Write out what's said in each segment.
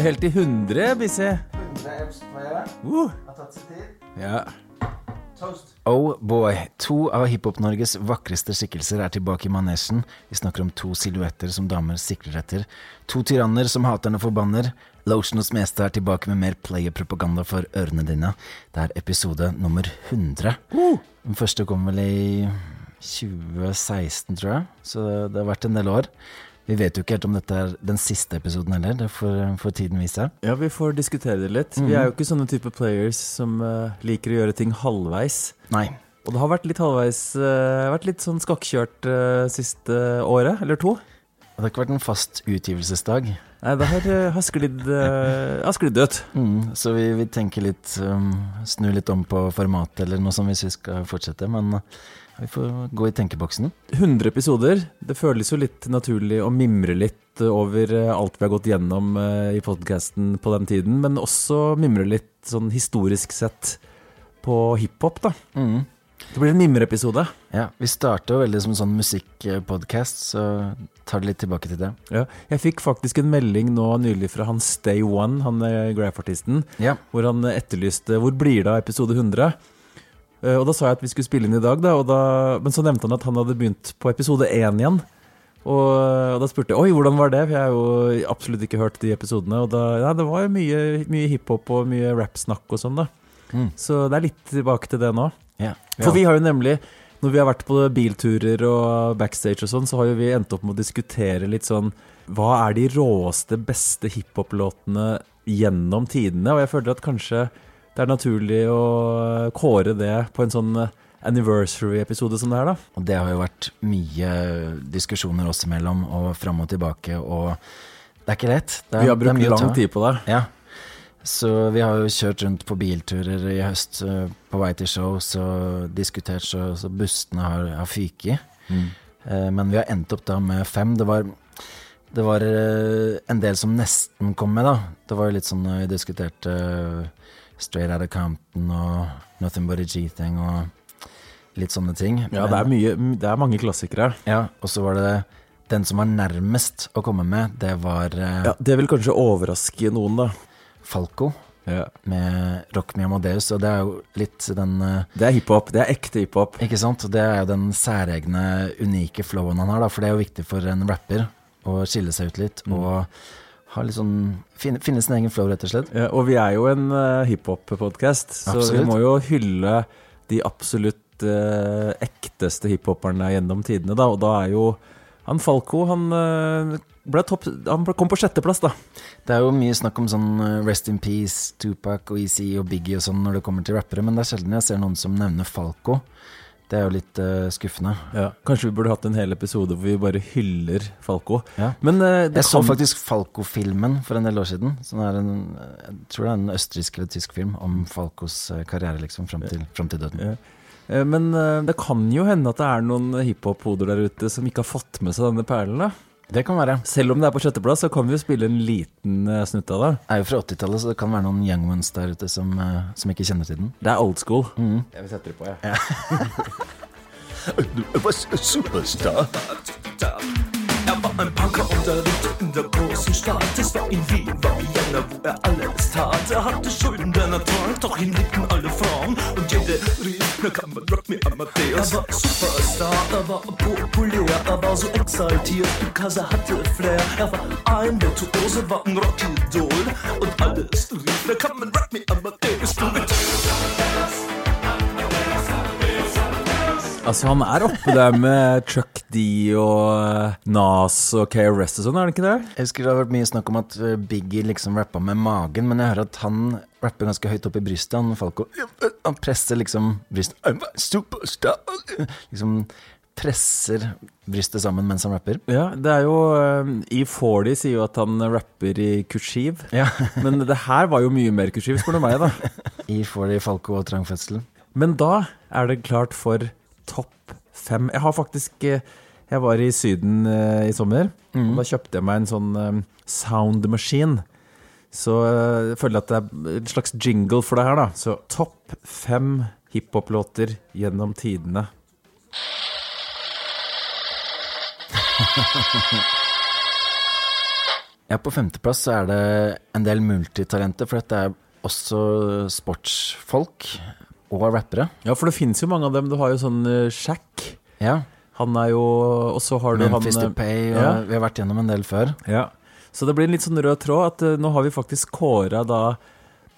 Du er helt i 100, Bissi. 100 eps på. Uh. Har tatt sin tid. Ja. Toast. Oh boy. To av Hiphop-Norges vakreste skikkelser er tilbake i manesjen. Vi snakker om to silhuetter som damer sikler etter. To tyranner som haterne forbanner. Lotion hos Mestad er tilbake med mer player-propaganda for ørene dine. Det er episode nummer 100. Den første kom vel i 2016, tror jeg. Så det har vært en del år. Vi vet jo ikke helt om dette er den siste episoden heller. Det får, får tiden vise. ja, vi får diskutere det litt. Vi er jo ikke sånne type players som uh, liker å gjøre ting halvveis. Nei. Og det har vært litt halvveis uh, Vært litt sånn skakkjørt uh, siste året, eller to. Det har ikke vært en fast utgivelsesdag. Nei, det har, har sklidd har sklidd ut. Mm, så vi, vi tenker litt um, Snu litt om på formatet eller noe som hvis vi skal fortsette. Men vi får gå i tenkeboksene. 100 episoder. Det føles jo litt naturlig å mimre litt over eh, alt vi har gått gjennom eh, i podkasten på den tiden, men også mimre litt sånn historisk sett på hiphop, da. Mm. Det blir en mimreepisode. Ja, Vi starter jo veldig som sånn musikkpodkast, så tar det litt tilbake til det. Ja. Jeg fikk faktisk en melding nå nylig fra han Stay One, han eh, Graff-artisten, Ja, hvor han etterlyste 'Hvor blir det av episode 100?' Eh, Og da sa jeg at vi skulle spille inn i dag, da, og da, men så nevnte han at han hadde begynt på episode 1 igjen. Og, og da spurte jeg oi, hvordan var det, for jeg har jo absolutt ikke hørt de episodene. Og da, ja, det var jo mye, mye hiphop og mye rappsnakk og sånn, da. Mm. Så det er litt tilbake til det nå. ja. For vi har jo nemlig, når vi har vært på bilturer og backstage og sånn, så har jo vi endt opp med å diskutere litt sånn Hva er de råeste, beste hiphop-låtene gjennom tidene? Og jeg føler at kanskje det er naturlig å kåre det på en sånn anniversary-episode som det her, da. Og det har jo vært mye diskusjoner oss imellom, og fram og tilbake, og det er ikke lett. Er, Vi har brukt lang tid på det. Ja. Så vi har jo kjørt rundt på bilturer i høst eh, på vei til show, så diskutert så, så bustene har, har fyket. Mm. Men vi har endt opp da med fem. Det var, det var eh, en del som nesten kom med, da. Det var jo litt sånn eh, vi diskuterte eh, Out of Compton og Nothing But A G-Thing og litt sånne ting. Ja, det er, mye, det er mange klassikere. Ja, og så var det den som var nærmest å komme med, det var eh, Ja, Det vil kanskje overraske noen, da. Falco. Ja. med Rock Me Amadeus, og det er jo litt den eh, Det er hiphop. Det er ekte hiphop. Ikke sant? Det er jo den særegne, unike flowen han har, da, for det er jo viktig for en rapper å skille seg ut litt og ha litt sånn finne, finne sin egen flow, rett og slett. Ja, og vi er jo en uh, hiphop-podkast, så vi må jo hylle de absolutt uh, ekteste hiphoperne gjennom tidene, da. Og da er jo han Falco Han, uh, topp, han kom på sjetteplass, da. Det er jo mye snakk om sånn eh, Rest in Peace, Tupac og Easy og Biggie og sånn når det kommer til rappere, men det er sjelden jeg ser noen som nevner Falco. Det er jo litt uh, skuffende. Kanskje vi burde hatt en hel episode hvor vi bare hyller Falco. Ja. Men uh, det Jeg så faktisk Falco-filmen for en del år siden. Sånn er en, jeg tror det er en østerriksk eller tysk film om Falcos eh, karriere liksom fram til, frem til døden. Ja. Men uh, det kan jo hende at det er noen hiphop-hoder der ute som ikke har fått med seg denne perlen. da Det kan være. Selv om det er på sjetteplass, så kan vi jo spille en liten eh, snutt av det. Det er jo fra 80-tallet, så det kan være noen young ones der ute som, eh, som ikke kjenner til den. Det er old school. Mm. Jeg vil sette det på, jeg. Ja. Superstar. War ein Punker und er lebte in der großen Stadt. Es war in Wien, war Vienna, wo er alles tat. Er hatte Schulden der Natur, doch ihn liebten alle Frauen. Und jede rief, na kann man Rock Me Amadeus. Er war Superstar, er war populär, er war so exaltiert, because er hatte Flair. Er war ein Virtuose, war ein Rockidol. Und alles rief, na kann man Rock Me Amadeus. Du Altså, han er oppe der med Chuck D og eh, Nas og KRS og sånn, er han ikke det? Jeg husker det har vært mye snakk om at eh, Biggie liksom rappa med magen, men jeg hører at han rapper ganske høyt opp i brystet. Han Falco Han presser liksom brystet. Liksom presser brystet sammen mens han rapper. Ja, det er jo eh, E40 sier jo at han rapper i kursiv. Ja. Men det her var jo mye mer kursiv, spør du meg, da. I får de Falco og trang fødsel. Men da er det klart for topp fem. Jeg har faktisk eh, Jeg var i Syden eh, i sommer, og da kjøpte jeg meg en sånn sound machine. Så eh, jeg føler at det er en slags jingle for det her, da. Så topp fem hiphop-låter gjennom tidene. Ja, på femteplass er det en del multitalenter, for dette er også sportsfolk og rappere. Ja, for det finnes jo mange av dem. Du har jo sånn uh, Shack. Ja, Han er jo Og så har du Memphis han eh, Depay, og ja. vi har vært gjennom en del før. Ja. Så det blir en litt sånn rød tråd at eh, nå har vi faktisk kåra da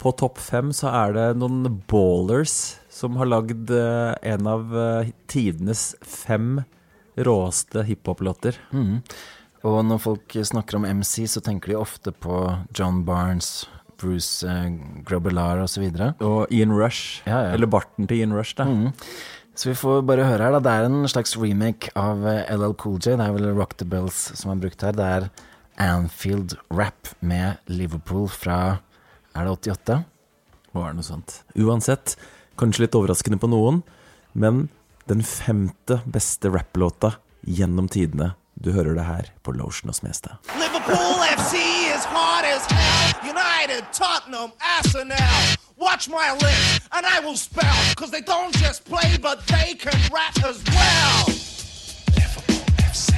På topp fem så er det noen ballers som har lagd eh, en av eh, tidenes fem råeste hiphop-låter. Mm. Og når folk snakker om MC, så tenker de ofte på John Barnes, Bruce eh, Grobelar osv. Og Ian Rush. Ja, ja. Eller barten til Ian Rush, da. Mm. Så vi får bare høre her, da. Det er en slags remake av eh, LL Cool J. Det er vel Rock the Bells som er brukt her. Det er Anfield Rap med Liverpool fra Er det 88? Må være noe sånt. Uansett, kanskje litt overraskende på noen, men den femte beste rapplåta gjennom tidene. Du hører det her på Lotion og Smestad. Liverpool FC is hard as hell. United, Tottenham, Arsenal. Watch my lips, and I will spell. Cause they don't just play, but they can rap as well. Liverpool FC.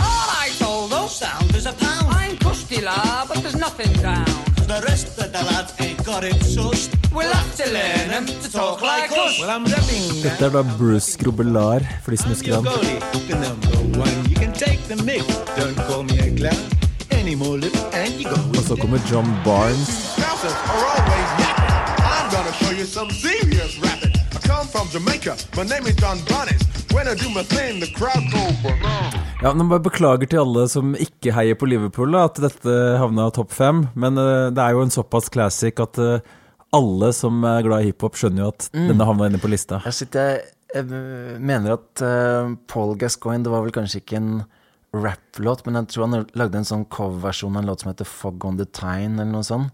Alright, all those sounds is a pound. I'm crusty, la, but there's nothing down. The rest of the lads ain't got it sussed. We'll have to learn 'em to talk like us. Well, I'm rapping Dette er da Bruce Grobelar, for de som husker han. goalie, the number one. You can take the mick, don't call me a clown. Og så kommer John Barnes. Bouncers are always yapping. I'm gonna show you some serious rapping. I come from Jamaica. My name is John Barnes. When I do my thing, the crowd go bananas. Ja, nå bare Beklager til alle som ikke heier på Liverpool, at dette havna topp fem. Men eh, det er jo en såpass classic at eh, alle som er glad i hiphop, skjønner jo at denne havna inne på lista. Jeg, sitter jeg Jeg mener at eh, Paul Gascoigne Det var vel kanskje ikke en rap-låt, men jeg tror han lagde en sånn coverversjon av en låt som heter Fog on the Tine, eller noe sånt.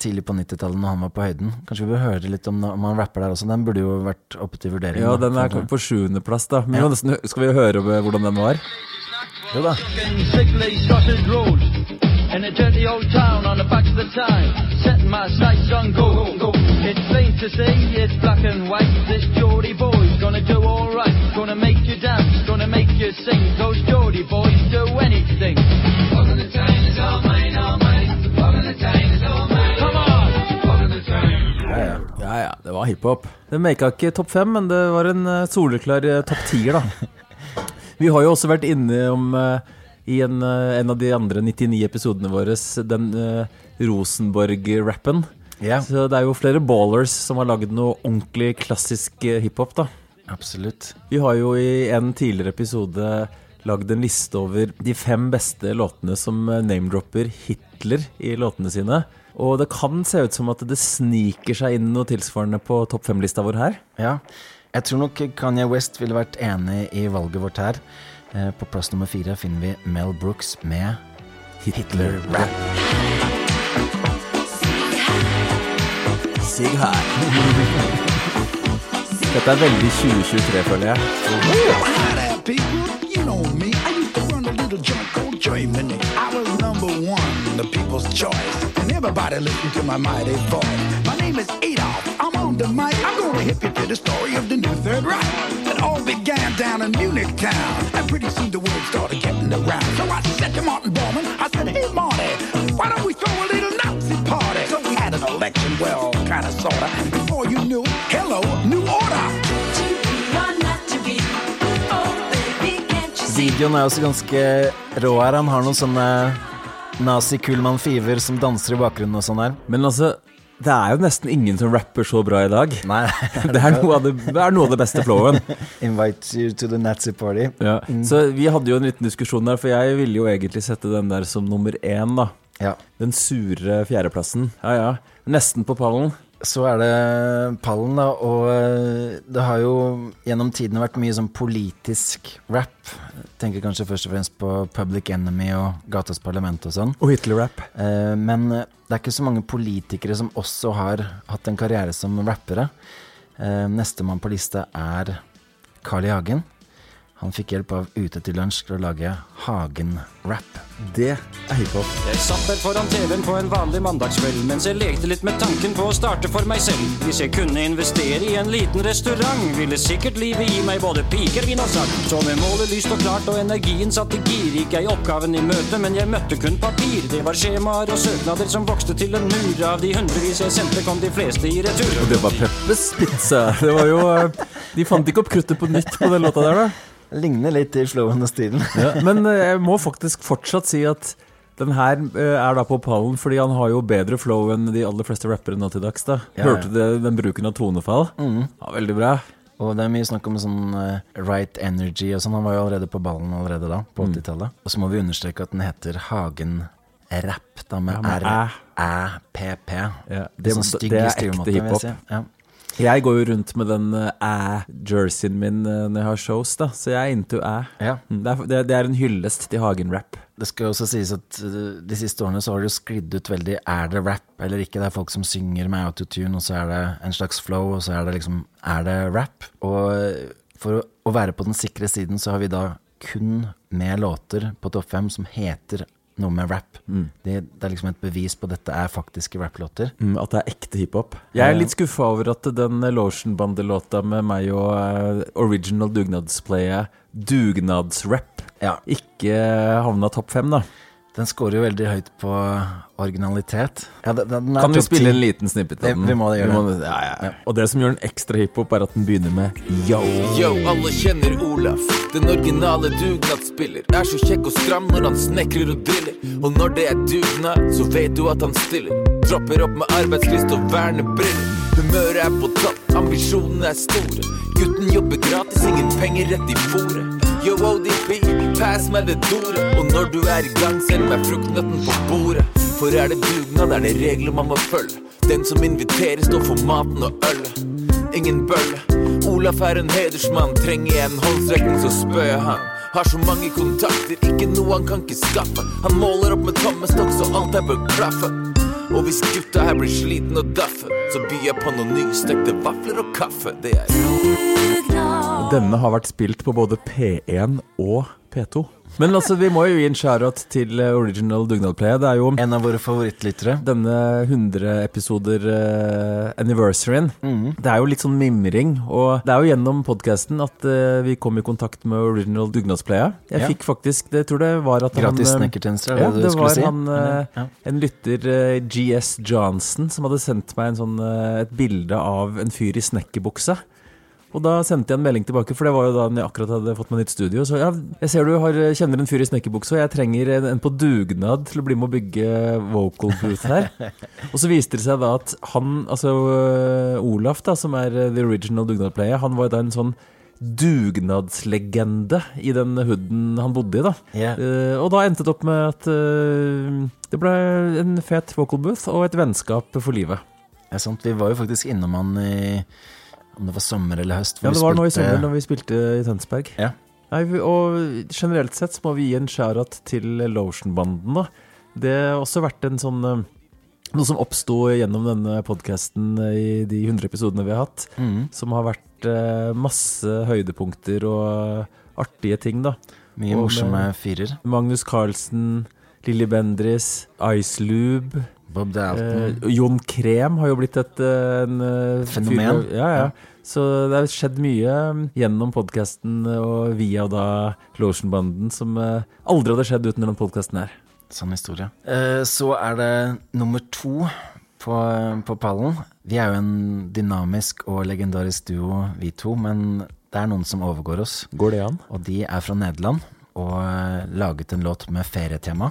Tidlig på 90-tallet, når han var på høyden. Kanskje vi bør høre litt om, om han rapper der også. Den burde jo vært oppe til vurdering. Ja, den er på sjuendeplass, da. Men ja. nesten, skal vi høre hvordan den var? Jo da. in a dirty old town on the back of the time. Setting my sights on gold. It's plain to see, it's black and white. This Geordie boy's sing. Those Geordie boys do anything. Come on! Ja, ja, det var hiphop. Det maka ikke topp fem, men det var en eh, soleklar eh, topp tier, da. Vi har jo også vært inne om i en, eh, en av de andre 99 episodene våre den uh, Rosenborg-rappen. Yeah. Så det er jo flere ballers som har lagd noe ordentlig klassisk eh, hiphop, da. Absolutt. Vi har jo i en tidligere episode lagd en liste over de fem beste låtene som eh, name-dropper Hitler i låtene sine. Og det kan se ut som at det sniker seg inn noe tilsvarende på topp fem-lista vår her. Ja. Jeg tror nok Kanye West ville vært enig i valget vårt her. Eh, På plass nummer fire finner vi Mel Brooks med Hitler-rap. Sig her. Dette er veldig 2023, føler jeg. Everybody listened to my mighty voice. My name is Adolf. I'm on the mic. I'm to hip you to the story of the new Third Reich. It all began down in Munich town. And pretty soon the word started getting around. So I said to Martin Bormann, I said, hey, Marty, why don't we throw a little Nazi party? So we had an election, well, kind of, sort Videoen er også ganske rå her. Han har noen sånne nazi-Kullmann Fiver som danser i bakgrunnen og sånn her. Men altså, det er jo nesten ingen som rapper så bra i dag. Nei, Det er noe av det, det, noe av det beste flowen. Invite you to the Nazi party. Ja. Så vi hadde jo en liten diskusjon der, for jeg ville jo egentlig sette den der som nummer én, da. Ja. Den sure fjerdeplassen. Ja ja. Nesten på pallen. Så er det pallen, da, og eh, det har jo gjennom tidene vært mye sånn politisk rap. Tenker kanskje først og fremst på Public Enemy og Gatas Parlament og sånn. Og Hitler-rap. Eh, Men det er ikke så mange politikere som også har hatt en karriere som rappere. Eh, Nestemann på lista er Carl I. Hagen. Han fikk hjelp av Ute til lunsj til å lage Hagen-rap. Det er hiphop. Jeg satt der foran TV-en på en vanlig mandagskveld mens jeg lekte litt med tanken på å starte for meg selv. Hvis jeg kunne investere i en liten restaurant, ville sikkert livet gi meg både piker, vin og sang. Så med målet lyst og klart og energien satt i gir, gikk jeg oppgaven i møte, men jeg møtte kun papir. Det var skjemaer og søknader som vokste til en mur. Av de hundrevis jeg sendte, kom de fleste i retur. Og det var Peppes Pizza. Det var jo eh, De fant ikke opp kruttet på nytt på den låta der, da. Ligner litt i flowen og stilen. Ja, men eh, jeg må faktisk fortsatt si at den her eh, er da på pallen fordi han har jo bedre flow enn de aller fleste rappere nå til dags. da Ja. Hørte du den bruken av tonefall? Mm. Ja, veldig bra. Og det er mye snakk om sånn eh, right energy og sånn. Han var jo allerede på ballen allerede da, på Mm. 80-tallet. Og så må vi understreke at den heter Hagen Rap, da, med Ja, R, Æ, P, P. Ja, Det det, sånn det er ekte hiphop. si. Ja. Jeg går jo rundt med den eh, æ-jerseyen min eh, når jeg har shows, da så jeg er into æ. Ja. Mm, Det, er, det, er en hyllest til Hagen-rap. Det skal også sies at uh, de siste årene så har det jo sklidd ut veldig Er det rap eller ikke? Det er folk som synger med autotune, og så er det en slags flow, og så er det liksom Er det rap? Og for å være på den sikre siden, så har vi da kun med låter på topp fem som heter noe med rap. Det, det er liksom et bevis på at dette er faktiske rapplåter. Mm, at det er ekte hiphop. Jeg er litt skuffa over at den Lotion-bandelåta med meg og uh, original dugnadsplayet, dugnadsrap, Ja. ikke havna topp fem, da. Den scorer jo veldig høyt på originalitet. Ja, den, den er Kan vi spille 10? en liten snippet av den? vi må det gjøre det. ja, ja, ja. Og det som gjør den ekstra hiphop, er at den begynner med yo. Yo, alle kjenner Olaf, den originale dugnadsspiller. Er så kjekk og stram når han snekrer og driller. Og når det er dugnad, så vet du at han stiller. Dropper opp med arbeidslyst og vernebriller. Humøret er på topp, ambisjonene er store. Gutten jobber gratis, ingen penger rett i fòret. Yo, ODB, pass meg det doret. Og når du er i gang, send meg fruktnøtten på bordet. For er det dugnad, er det regler man må følge. Den som inviterer, står for maten og ølet. Ingen bølle. Olaf er en hedersmann, trenger jeg en håndsrekning, så spør jeg han. Har så mange kontakter, ikke noe han kan ikke skaffe. Han måler opp med tommestokk, så alt her bør klaffe. Og hvis gutta her blir sliten og daffe, så byr jeg på noen nystekte vafler og kaffe. Det er denne har vært spilt på både P1 og P2. Men altså, vi må jo gi en shout til eh, Original Dugnadplay. Det er jo En av våre favorittlyttere. denne 100 episoder uh, anniversaryen. Mm. Det er jo litt sånn mimring, og det er jo gjennom podkasten at uh, vi kom i kontakt med Original Dugnadsplayet. Jeg Ja. fikk faktisk Det tror jeg var at Gratis han Gratis snekkertjenester, er det Ja, det det var si? han uh, Ja. En lytter, GS Johnson, som hadde sendt meg en sånn, et bilde av en fyr i snekkerbukse. Og da sendte jeg en melding tilbake, for det var jo da jeg akkurat hadde fått meg nytt studio. Så ja, jeg ser du har, kjenner en fyr i snekkerbukse, og jeg trenger en, en på dugnad til å bli med å bygge vocal booth her. og så viste det seg da at han, altså øh, Olaf, da, som er øh, the original dugnadplayer, han var da en sånn dugnadslegende i den hooden han bodde i, da. Yeah. Uh, og da endte det opp med at uh, det ble en fet vocal booth og et vennskap for livet. Det er sant. Vi var jo faktisk innom han i Om det var sommer eller høst. Ja, det var nå i sommer når vi spilte i Tønsberg. Ja. Nei, og generelt sett så må vi gi en skjærat til Lotion-banden, da. Det har også vært en sånn eh, Noe som oppsto gjennom denne podkasten i de 100 episodene vi har hatt. Mm. Som har vært eh, masse høydepunkter og artige ting, da. Mye morsomme firer. Magnus Carlsen, Lilly Bendris, Ice Lube. Bob Dalton. Eh, Jon Krem har jo blitt et eh, en, eh, Fenomen. fyr- Ja, ja. Så det har skjedd mye mm, gjennom podkasten og via da Lotion-banden som eh, aldri hadde skjedd uten denne podkasten her. Sånn historie. Eh, Så er det nummer to på, på pallen. Vi er jo en dynamisk og legendarisk duo, vi to, men det er noen som overgår oss. Går det an? Og de er fra Nederland og eh, laget en låt med ferietema.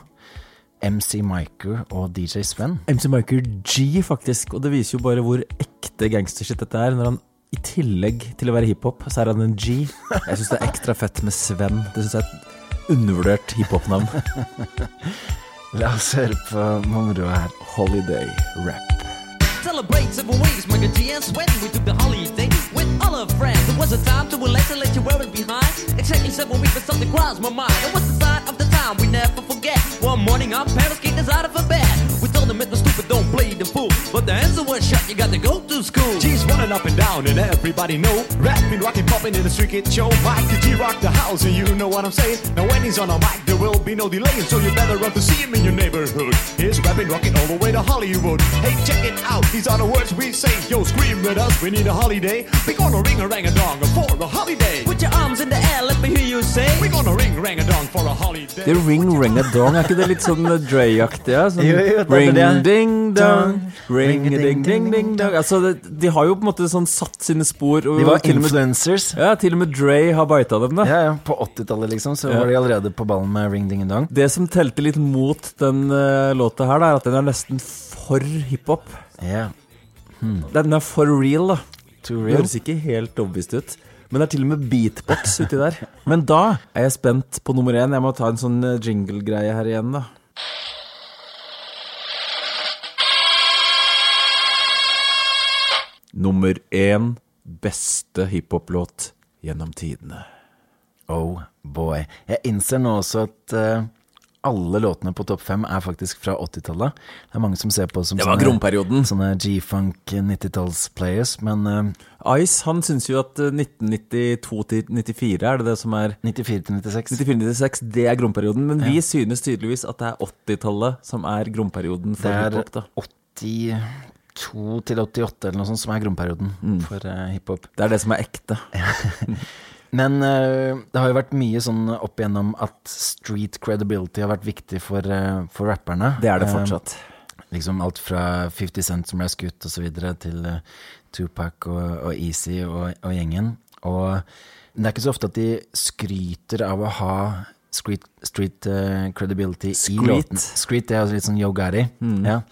MC Miker og DJ Sven. MC Michael G, faktisk. Og det viser jo bare hvor ekte gangstershit dette er. Når han i tillegg til å være hiphop, så er han en G. Jeg syns det er ekstra fett med Sven. Det syns jeg er et undervurdert hiphop-navn. La oss høre på moroa her. Holiday rap. Celebrate several ways, my good and sweat. We took the holiday with all our friends. It was a time to relax and let you wear it behind. Exactly seven weeks, but something crossed my mind. It was the sign of the time we never forget. One morning, our parents kicked us out of bed. We told them it was stupid, don't play the fool. But the answer was shut, you got to go to school. G's running up and down and everybody know. Rapping, rocking, popping in the street kid show. Mike the G rock the house and you know what I'm saying. Now when he's on a mic, there will be no delay, so you better run to see him in your neighborhood. He's rapping, rocking all the way to Hollywood. Hey, check it out, these are the words we say. Yo, scream with us, we need a holiday. We gonna ring a rang a dong for a holiday. Put your arms in the air, let me hear you say. We gonna ring rang a dong for a holiday. The ring ring a dong, er ikke det litt sånn Dre-aktig? Ja? Sånn, Jo, jo, det er ring det. ding dong, ring ding ding ding dong Altså, det, De har jo på en måte sånn satt sine spor. Og De var til og med- influencers. Ja, til og med Dre har bita dem, da. Ja, ja, På 80-tallet liksom, så Ja. var de allerede på ballen med Ring Ding Dong. Det som telte litt mot den uh, låta her, da, er at den er nesten for hiphop. Ja. Hmm. Den er for real, da. Too Det real. høres ikke helt overbevist ut. Men det er til og med beatbox uti der. Men da er jeg spent på nummer én. Jeg må ta en sånn eh, jingle-greie her igjen, da. Nummer én beste hiphop-låt gjennom tidene. Oh boy. Jeg innser nå også at uh, alle låtene på topp fem er faktisk fra 80-tallet. Det er mange som ser på som Det var gromperioden. sånne G-funk 90-talls-players, men uh, Ice han syns jo at eh, 1992 til 94 er det det som er 94-96. 94-96, det er gromperioden. Men vi synes tydeligvis at det er 80-tallet som er gromperioden for Det er hiphop. da 82 til 88 eller noe sånt som er gromperioden for uh, hiphop. Det er det som er ekte. Men uh, det har jo vært mye sånn opp igjennom at street credibility har vært viktig for, uh, for rapperne. Det er det fortsatt. liksom alt fra 50 Cent som ble skutt og så videre, til Tupac og, og Easy og, og gjengen. Og det er ikke så ofte at de skryter av å ha street, street credibility i Street? låten. Street det er litt sånn yo-gatti. Mm. ja.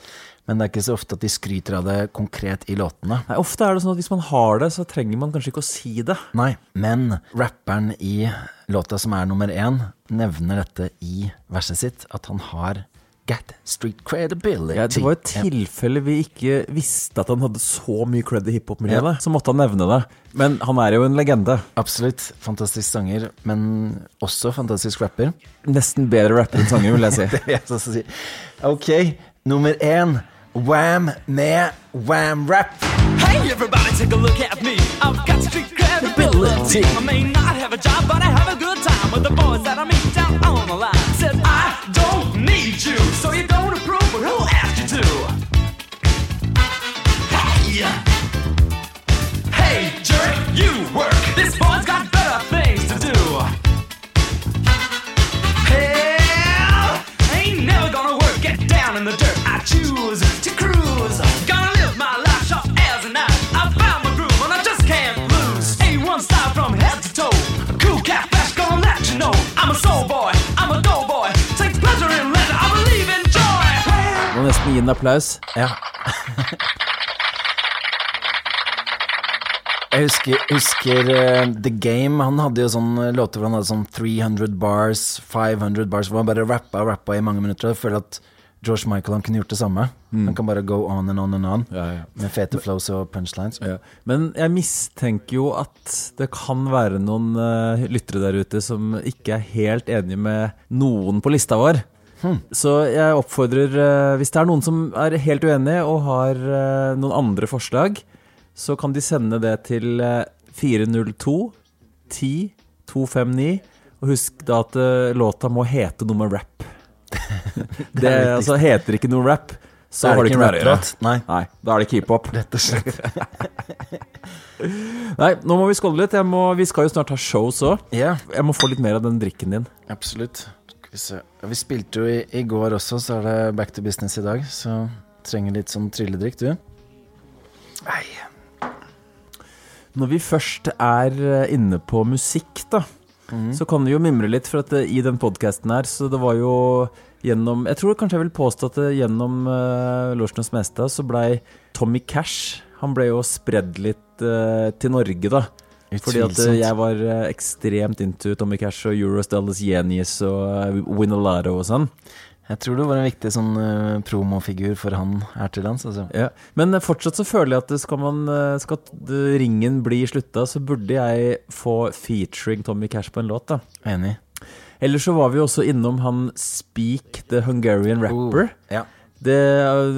Men det er ikke så ofte at de skryter av det konkret i låtene. Nei, ofte er det sånn at hvis man har det, så trenger man kanskje ikke å si det. Nei, men rapperen i låta som er nummer én, nevner dette i verset sitt, at han har Get street credibility. Ja, det var et tilfelle vi ikke visste at han hadde så mye cred i hiphop-miljøet. Så måtte han nevne det. Men han er jo en legende. Absolutt. Fantastisk sanger, men også fantastisk rapper. Nesten bedre rapper enn sanger, vil jeg si. Det vil jeg også si. Ok, nummer én. Wham med Wham Rap. Hey everybody, take a look at me. I've got street credibility. I may not have a job, but I have a good time with the boys that I meet gi en applaus. Ja. Jeg husker, husker uh, The Game. Han hadde jo sånn eh, låter hvor han hadde sånn 300 bars, 500 bars, hvor han bare rappa og rappa i mange minutter. Jeg føler at George Michael han kunne gjort det samme. Mm. Han kan bare go on and on and on Ja, ja. med fete flows og punchlines. Ja. Men jeg mistenker jo at det kan være noen uh, lyttere der ute som ikke er helt enige med noen på lista vår. Så jeg oppfordrer, eh, hvis det er noen som er helt uenige og har eh, noen andre forslag, så kan de sende det til eh, 402 10 259. Og husk da at eh, låta må hete noe med rap. det altså, heter ikke noe rap, så det har det ikke noe å gjøre. Nei. Nei, da er det ikke hiphop. Rett og slett. Nei, nå må vi skåle litt. Jeg må, vi skal jo snart ha shows òg. Yeah. Jeg må få litt mer av den drikken din. absolutt. Skal vi spilte jo i, i går også, så er det back to business i dag. Så trenger litt sånn trylledrikk, du. Nei. Når vi først er eh, inne på musikk, da, så kan vi jo mimre litt. For at det, i den podkasten her, så det var jo gjennom Jeg tror kanskje jeg vil påstå at det gjennom uh, Losjens Mesta så blei Tommy Cash Han ble jo spredd litt uh, til Norge, da. Fordi at eh, jeg var eh, ekstremt into Tommy Cash og Eurostallis Genius og Winolaro Winolato og sånn. Jeg tror du var en viktig sånn uh, promofigur for han her til lands. Altså. Ja. Men eh, fortsatt så føler jeg at skal, man, eh, skal ringen bli slutta, så burde jeg få featuring Tommy Cash på en låt. da Enig. Ellers så var vi også innom han Speak the Hungarian Rapper. Uh, ja. Det,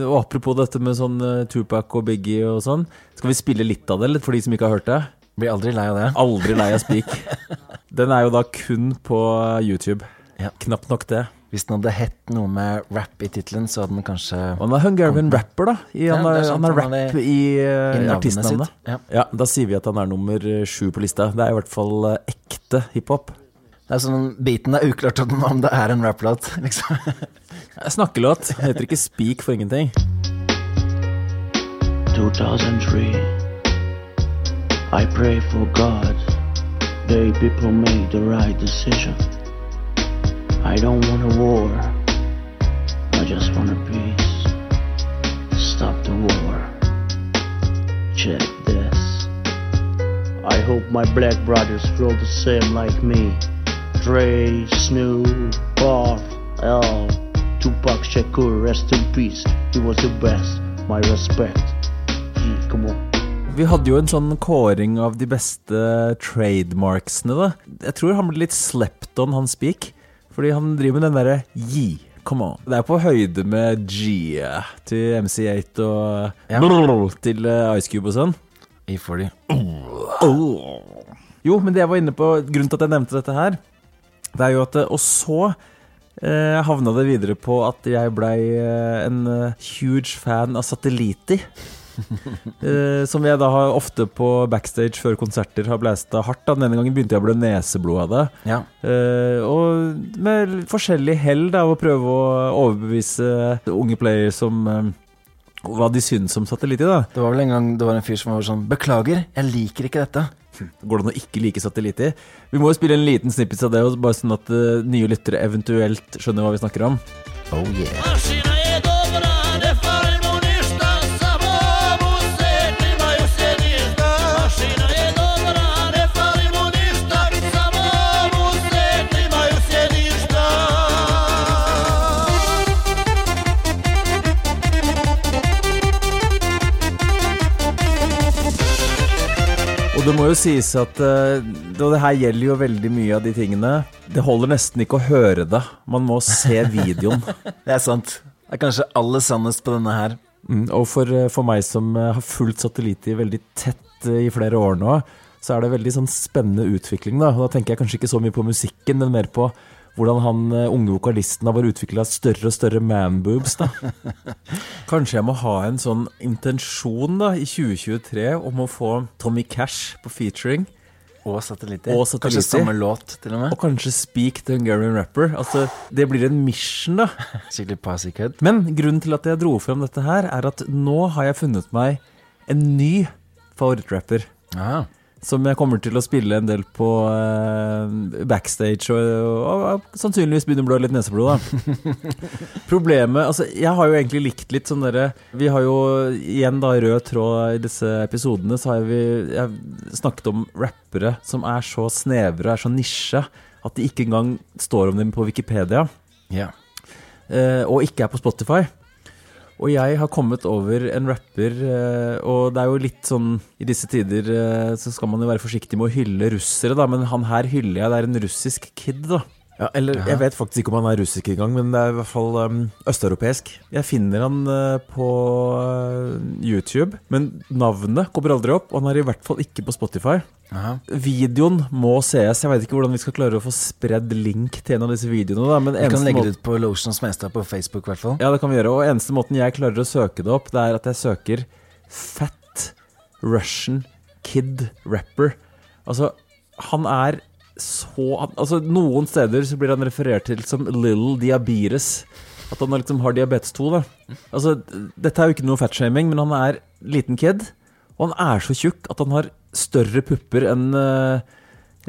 og apropos dette med sånn eh, Tupac og Biggie og sånn. Skal vi spille litt av det, litt for de som ikke har hørt det? Blir aldri lei av det. Aldri lei av Speak. Den er jo da kun på YouTube. Ja. Knapt nok det. Hvis den hadde hett noe med rap i tittelen, så hadde den kanskje Og han er Hungarian rapper, da. I, Ja, han, er har, sant, han har han har rap det i, eh, i artistnavnet. sitt. Ja. Ja, da sier vi at han er nummer eh, sju på lista. Det er i hvert fall eh, ekte hiphop. Det er sånn, Biten er uklart om det er en rapplåt, liksom. Snakkelåt. Heter ikke Speak for ingenting. 2003. I pray for God. The people made the right decision. I don't want a war. I just want a peace. Stop the war. Check this. I hope my black brothers feel the same like me. Dre, Snoop, Puff, L, Tupac Shakur, rest in peace. He was the best. My respect. Vi hadde jo en sånn kåring av de beste trademarksene, da. Jeg tror han ble litt slept on, han Speak. Fordi han driver med den derre Yi. Come on. Det er på høyde med G til MC8 og Ja. til eh, Ice Cube og sånn. E40. Jo, men det jeg var inne på, grunnen til at jeg nevnte dette her, det er jo at eh, Og så eh, havna det videre på at jeg blei eh, en huge fan av Satelliti. Eh, som jeg da har ofte på backstage før konserter har blæsta hardt. Da. Den ene gangen begynte jeg å blø neseblod av det. Ja. Eh, og med forskjellig hell da, å prøve å overbevise unge players som eh, hva de syns om Satelliti. da Det var vel en gang det var en fyr som var sånn Beklager, jeg liker ikke dette. Går det an å ikke like Satelliti? Vi må jo spille en liten snippet av det, bare sånn at eh, nye lyttere eventuelt skjønner hva vi snakker om. Oh yeah. Og det må jo sies at eh, Og det her gjelder jo veldig mye av de tingene. Det holder nesten ikke å høre det. Man må se videoen. Det er sant. Det er kanskje aller sannest på denne her. Mm, og for, eh, for meg som eh, har fulgt Satelliti veldig tett i flere år nå, så er det veldig sånn spennende utvikling. Da. Og da tenker jeg kanskje ikke så mye på musikken, men mer på hvordan han eh, unge vokalisten har bare utvikla større og større manboobs. Kanskje jeg må ha en sånn intensjon da, i 2023 om å få Tommy Cash på featuring. Og satellitter. Og satellitter. Kanskje samme låt, til og med. Og kanskje Speak the Hungarian Rapper. Altså, det blir en mission, da. Skikkelig posse-kødd. Men grunnen til at jeg dro frem dette her, er at nå har jeg funnet meg en ny favorittrapper. Ah. Som jeg kommer til å spille en del på eh, backstage, og, og, og sannsynligvis begynner å blø litt neseblod, da. Problemet Altså, jeg har jo egentlig likt litt sånn derre Vi har jo igjen da rød tråd i disse episodene, så har vi jeg snakket om rappere som er så snevre, er så nisje, at de ikke engang står om dem på Wikipedia. Yeah. eh, og ikke er på Spotify. Og jeg har kommet over en rapper, eh, og det er jo litt sånn I disse tider eh, så skal man jo være forsiktig med å hylle russere, da, men han her hyller jeg. Det er en russisk kid, da. Ja, eller Ja. jeg vet faktisk ikke om han er russisk engang, men det er i hvert fall um, østeuropeisk. Jeg finner han uh, på uh, YouTube, men navnet kommer aldri opp, og han er i hvert fall ikke på Spotify. Aha. Videoen må sees. Jeg veit ikke hvordan vi skal klare å få spredd link til en av disse videoene. Da, men Vi kan legge det ut på Lotions Mestad på Facebook, i hvert fall. ja, det kan vi gjøre. Og eneste måten jeg klarer å søke det opp, det er at jeg søker Fat Russian Kid Rapper. Altså, han er så Altså, noen steder så blir han referert til som Little Diabetes. At han liksom har diabetes 2, da. Altså, dette er jo ikke noe fatshaming, men han er liten kid. Og han er så tjukk at han har større pupper enn uh,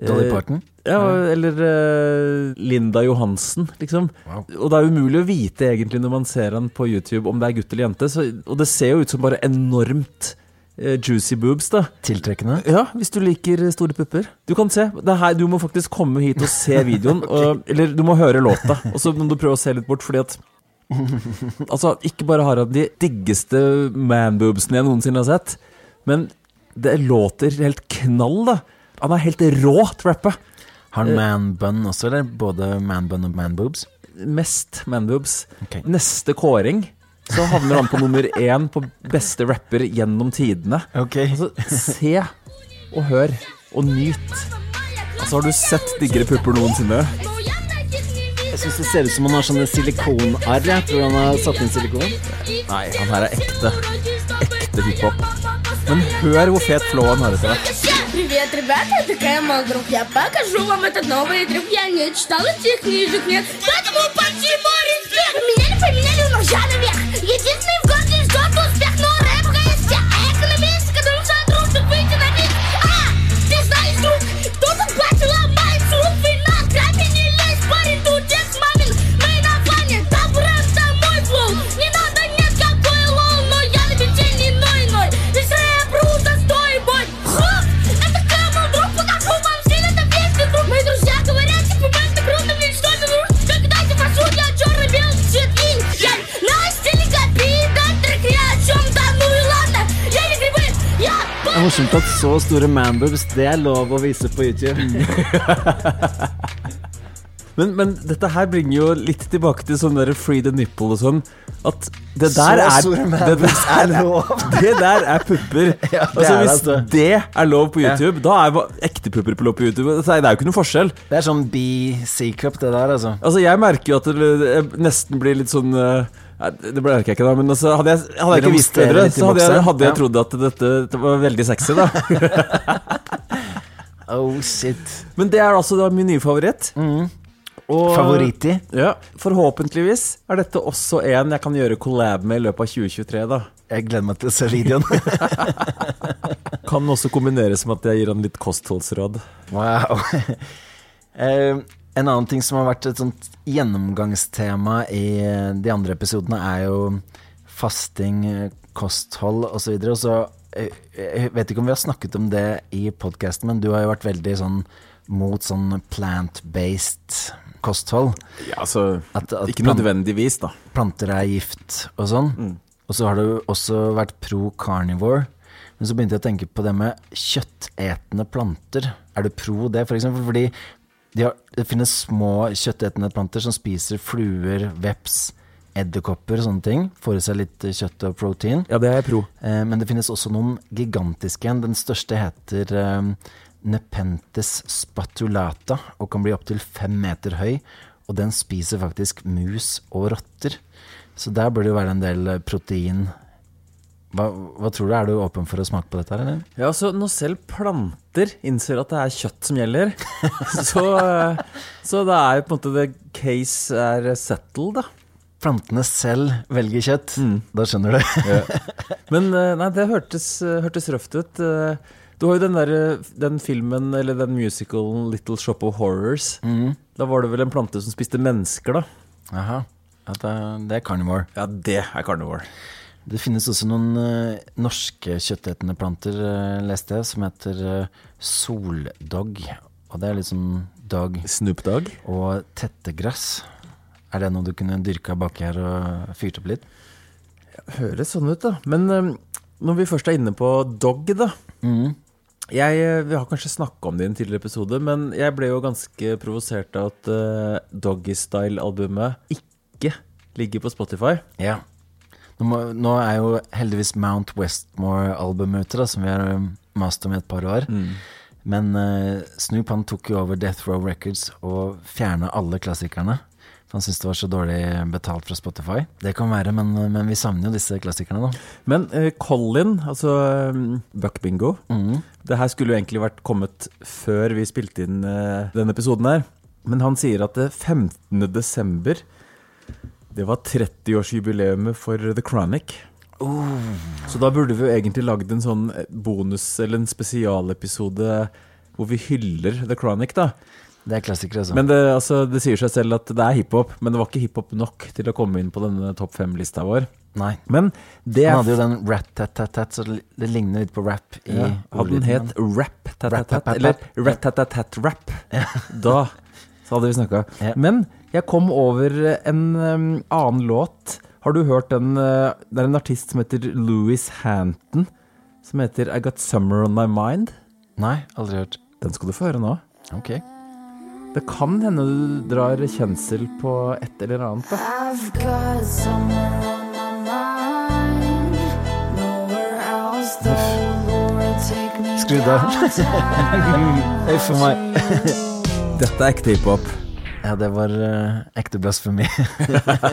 Dolly Parton? Ja, eller uh, Linda Johansen, liksom. Wow. Og det er umulig å vite egentlig når man ser han på YouTube om det er gutt eller jente. Så, og det ser jo ut som bare enormt juicy boobs, da. Tiltrekkende? Ja, hvis du liker store pupper. Du kan se. Det er her, du må faktisk komme hit og se videoen. og, eller du må høre låta, og så må du prøve å se litt bort, fordi at Altså, ikke bare har han de diggeste manboobsene jeg noensinne har sett, men det låter helt knall, da. Han er helt rå til å rappe. Har Eh. han man-bun også, eller både man-bun og man-boobs? Mest manboobs. Okay. Neste kåring så havner han på nummer én på beste rapper gjennom tidene. Altså, se og hør og nyt. Altså, har du sett diggere pupper noensinne? Jeg syns det ser ut som han har sånne silikonarr. Jeg tror han har satt inn silikon. Nei, han her er ekte. Ekte hiphop. Men hør hvor fet flow han har etter hvert. Привет, ребята, это Кэмл, друг. Я покажу вам этот новый трюк. Я не читал этих книжек, нет. Поэтому почему респект? Поменяли, но я наверх. Единственный morsomt at så store manboobs, det er lov å vise på YouTube. Men, men dette her bringer jo litt tilbake til sånn der free the nipple og sånn. At det Så der er store det, der er lov. Det der er pupper. Ja, altså, er hvis det. det er lov på Ja. YouTube, da er ekte pupper på lov på YouTube. Altså, Det er jo ikke noe forskjell. Det er sånn B-C-cup, det der, altså. Altså, jeg merker jo at det, nesten blir litt sånn nei, Det ble jeg ikke, da. Men altså, hadde jeg, hadde jeg ikke visst bedre, så hadde jeg, hadde jeg trodd at dette, det var veldig sexy, da. oh, shit. Men det er altså da min nye favoritt. Og- Favoritti? Ja, Forhåpentligvis er dette også en jeg kan gjøre collab med i løpet av 2023, da. Jeg gleder meg til å se videoen. kan også kombineres med at jeg gir han litt kostholdsråd. Wow. Eh, en annen ting som har vært et sånt gjennomgangstema i de andre episodene, er jo fasting, eh, kosthold osv. Og så eh, Jeg vet ikke om vi har snakket om det i podkasten, men du har jo vært veldig sånn mot sånn plant-based kosthold. Ja, altså At- at Ikke nødvendigvis, da. Planter er gift og sånn. Mm. Og så har du også vært pro carnivore. Men så begynte jeg å tenke på det med kjøttetende planter. Er du pro det, f.eks.? For? Fordi de har, det finnes små kjøttetende planter som spiser fluer, veps, edderkopper og sånne ting. Får i seg litt kjøtt og protein. Ja, det er jeg pro. Eh, men det finnes også noen gigantiske en. Den største heter eh, Nepenthes spatulata og kan bli opptil fem meter høy. Og den spiser faktisk mus og rotter. Så der bør det jo være en del eh, protein. Hva, hva tror du? Er du åpen for å smake på dette, eller? Ja, så Når selv planter innser at det er kjøtt som gjelder, så, eh, så det er jo på en måte the case er settled, da. Plantene selv velger kjøtt. Da skjønner du. Men eh, nei, det hørtes, hørtes røft ut. Eh, Du har jo den, der, den filmen, eller den musicalen Little Shop of Horrors. Mm. Da var det vel en plante som spiste mennesker, da. Aha. Det, det er carnivore. Ja, det er carnivore. Det finnes også noen uh, norske kjøttetende planter, uh, leste jeg, som heter uh, soldog. Og det er litt sånn dog. Snoop Dogg. Og tettegress. Er det noe du kunne dyrka baki her og fyrt opp litt? Høres sånn ut, da. Men eh, når vi først er inne på dog, da. Jeg, eh, vi har kanskje snakka om det i en tidligere episode, men jeg ble jo ganske provosert av at uh, Doggystyle-albumet ikke ligger på Spotify. Ja. Nå, må, nå er jo heldigvis Mount Westmore-albumet ute, da, som vi har um, mast om i et par år. Men uh, Snoop han tok jo over Death Row Records og fjerna alle klassikerne. For han syntes det var så dårlig betalt fra Spotify. Det kan være, men, men vi savner jo disse klassikerne, da. Men uh, Colin, altså um, Buck Bingo mm. Det her skulle jo egentlig vært kommet før vi spilte inn uh, denne episoden her. Men han sier at det 15. desember Det var 30-årsjubileet for The Chronic. Så da burde vi jo egentlig lagd en sånn bonus- eller en spesialepisode hvor vi hyller The Chronic, da. Det er klassikere, altså. Men det, altså, det sier seg selv at det er hiphop, men det var ikke hiphop nok til å komme inn på denne topp fem-lista vår. Nei. Men det er Han hadde jo den rat-tat-tat-tat, så det ligner litt på rap. i ja, Hadde den het. Rap Tat Tat Tat, Rap, eller rap, rap. Rat Tat Tat Tat Rap, da så hadde vi snakka. Ja. Men jeg kom over en um, annen låt. Har du hørt den uh, Det er en artist som heter Louis Hanton, som heter I Got Summer On My Mind. Nei, aldri hørt. Den skal du få høre nå. Ok. Det kan hende du drar kjensel på et eller annet, da. I've got summer on Huff a meg. Dette er ekte hiphop. Ja, det var uh, ekte blasfemi.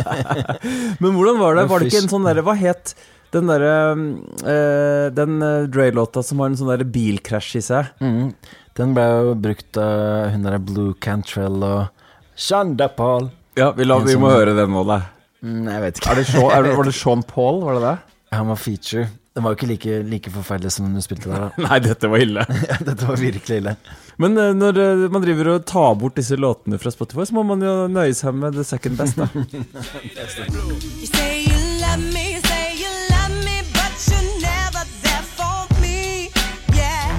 Men hvordan var det? Var det ikke en sånn derre Hva het den derre uh, Den eh, Dre-låta som har en sånn derre bilkrasj i seg? Mm. Den ble jo brukt av hun derre Blue Cantrell og Shonda Paul. Ja, vi, la, vi må høre den nå, da. Mm, jeg vet ikke. Er det Sean, er det, var det Sean Paul, var det det? Han var feature. Den var jo ikke like, like forferdelig som den du spilte der, da. Nei, dette var ille. Dette var virkelig ille. Men uh, når uh, man driver og tar bort disse låtene fra Spotify, så må man jo nøye seg med the second best, da. You say you love me, you say you love me, but you're never there for me. Yeah.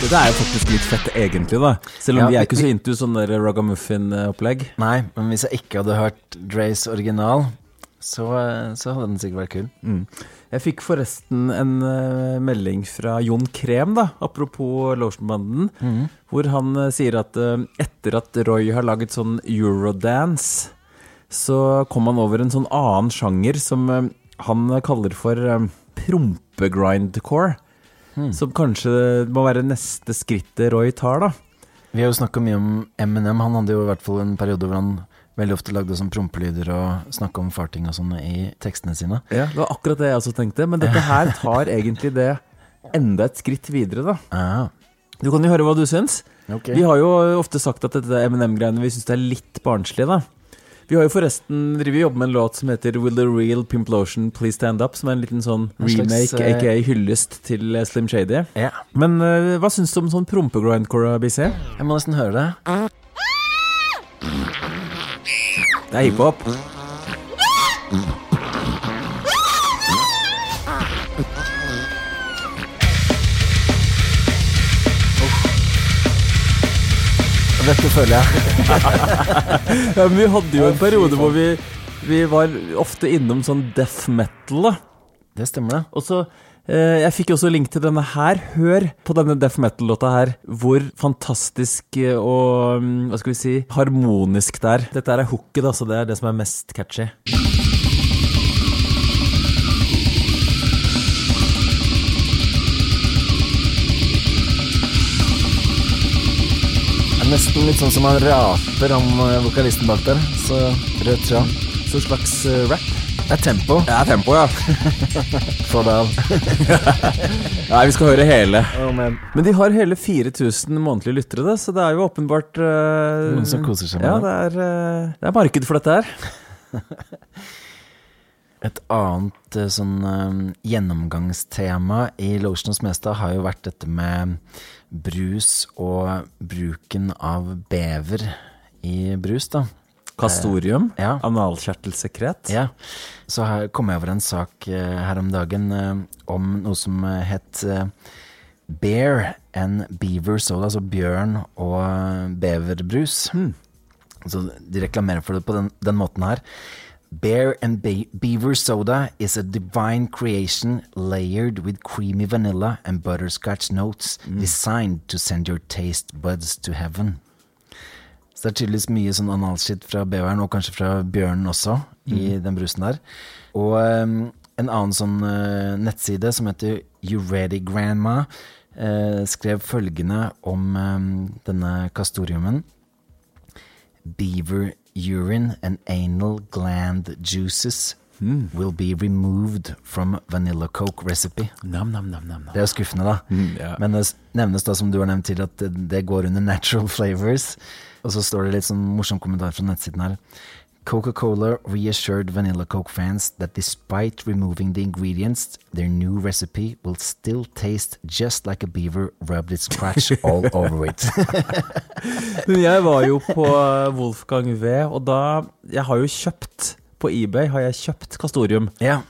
Dette er jo faktisk litt fett, egentlig, da. Selv om Ja, vi er ikke så into sånn ragamuffin-opplegg. Nei, men hvis jeg ikke hadde hørt Dreys original, så, eh, så hadde den sikkert vært kul. Mm. Jeg fikk forresten en uh, melding fra Jon Krem, da, apropos Lotionbanden, Mm. hvor han uh, sier at uh, etter at Roy har laget sånn eurodance, så kom han over en sånn annen sjanger som han kaller for eh, prompegrindcore. Mm. Som kanskje må være neste skrittet Roy tar, da. Vi har jo snakka mye om Eminem. Han hadde jo i hvert fall en periode hvor han veldig ofte lagde sånn prompelyder og snakka om farting og sånn i tekstene sine. Ja, Det var akkurat det jeg også tenkte, men dette her tar egentlig det enda et skritt videre, da. Du kan jo høre hva du syns. Okay. Vi har jo ofte sagt at dette M&M-greiene Vi syns det er litt barnslig, da. Vi har jo forresten driver jobber med en låt som heter Will the Real Pimplotion Please Stand Up, som er en liten sånn En slags, remake, eh, aka hyllest til Slim Shady. Ja. Men uh, hva syns du om sånn prompegrindcore, BC? Jeg må nesten høre det. Det er hiphop. Dette føler jeg. ja, men vi hadde jo en periode hvor vi, vi var ofte innom sånn death metal, da. Det stemmer, det. Og så Jeg fikk også link til denne her. Hør på denne death metal-låta her. Hvor fantastisk eh, og mm, hva skal vi si harmonisk det er. Dette er hooket, da, så det er det som er mest catchy. Det er nesten litt sånn som han raper om eh, vokalisten bak der. Så rød tråd. Så slags eh, rap. Det er tempo. Det er tempo, ja. Få det av. Nei, vi skal høre hele. Oh. Men de har hele 4000 månedlige lyttere, da, så det er jo åpenbart uh, Noen som koser seg med ja, det. Er, uh, det er marked for dette her. Et annet eh, sånn gjennomgangstema i Lotions Mestad har jo vært dette med brus og bruken av bever i brus, da. Kastorium. Ja. Analkjertelsekret. Ja. Så her kom jeg over en sak eh, her om dagen eh, om noe som eh, het eh, Bear and Beaver Soda, altså bjørn og beverbrus. beverbrus. Så de reklamerer for det på den, den måten her. Bear and Be Beaver Soda is a divine creation layered with creamy vanilla and butterscotch notes designed to send your taste buds to heaven. Så det er tydeligvis mye sånn analskitt fra beveren, og kanskje fra bjørnen også, i den brusen der. Og um, en annen sånn uh, nettside som heter You Ready Grandma, uh, skrev følgende om um, denne kastoriumen. Beaver urine and anal gland juices will be removed from vanilla coke recipe. Nam, nam, nam, nam, nam. Det er skuffende, da. Mm, yeah. Men det nevnes da, som du har nevnt til, at det går under natural flavors. Og så står det litt sånn morsom kommentar fra nettsiden her. Coca-Cola reassured Vanilla Coke fans that despite removing the ingredients, their new recipe will still taste just like a beaver rubbed its crotch all over it. Men jeg var jo på eh, Wolfgang V, og da Jeg har jo kjøpt På eBay har jeg kjøpt Kastorium. Ja.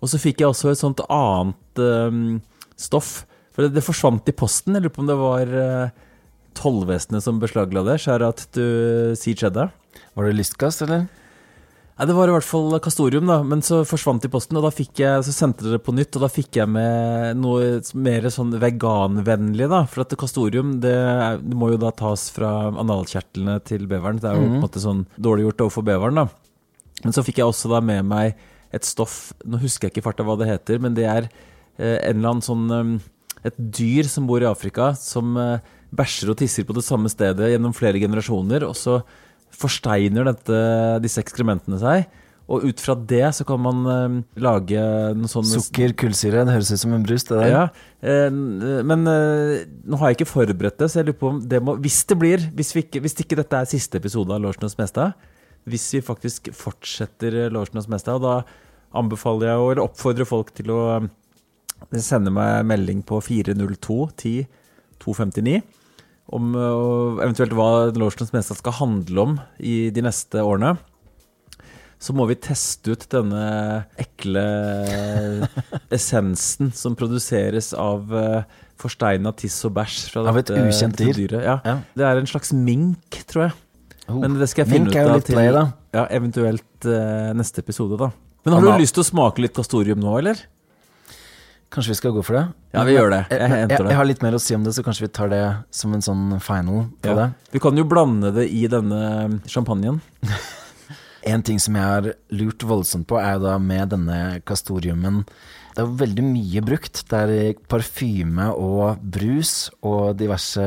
Og så fikk jeg også et sånt annet um, stoff. For det, det forsvant i posten. Jeg lurer på om det var uh, tollvesenet som beslagla det. Skjære at du sier Cheddar. Var det lystgass, eller? Nei, Det var i hvert fall Kastorium, da. Men så forsvant det i posten, og da fikk jeg, så sendte dere det på nytt. Og da fikk jeg med noe mer sånn veganvennlig, da. For at Kastorium det, er- det må jo da tas fra analkjertlene til beveren. Det er jo på en Mhm. måte sånn dårlig gjort overfor beveren, da. Men så fikk jeg også da med meg et stoff Nå husker jeg ikke i farta hva det heter, men det er eh, en eller annen sånn eh, Et dyr som bor i Afrika, som eh, bæsjer og tisser på det samme stedet gjennom flere generasjoner, og så forsteiner dette, disse ekskrementene seg. Og ut fra det så kan man eh, lage noe sånn Sukker, kullsyre, det høres ut som en brus, det der. ja, eh, men eh, nå har jeg ikke forberedt det, så jeg lurer på om det må Hvis det blir, hvis, vi ikke, hvis ikke dette er siste episode av Lorsenås Mestad, hvis vi faktisk fortsetter eh, Lorsenås Mestad, da anbefaler jeg å eller oppfordrer folk til å eh, sende meg melding på 402 10 259 om eh, og eventuelt hva Lotions Mensa skal handle om i de neste årene så må vi teste ut denne ekle essensen som produseres av uh, forsteina tiss og bæsj. fra Av et dette- ukjent dyr. dyret. Ja. Ja. Det er en slags mink, tror jeg. Oh, Men det skal jeg finne mink ut av til play. Ja, eventuelt uh, neste episode, da. Men har du lyst til å smake litt kastorium nå, eller? Kanskje vi skal gå for det? Ja, vi gjør det. Jeg Jeg, jeg, jeg har litt mer å si om det, så kanskje vi tar det som en sånn final på Ja. det. Vi kan jo blande det i denne champagnen. En ting som jeg har lurt voldsomt på, er jo da med denne kastoriumen Det er veldig mye brukt. Det er parfyme og brus og diverse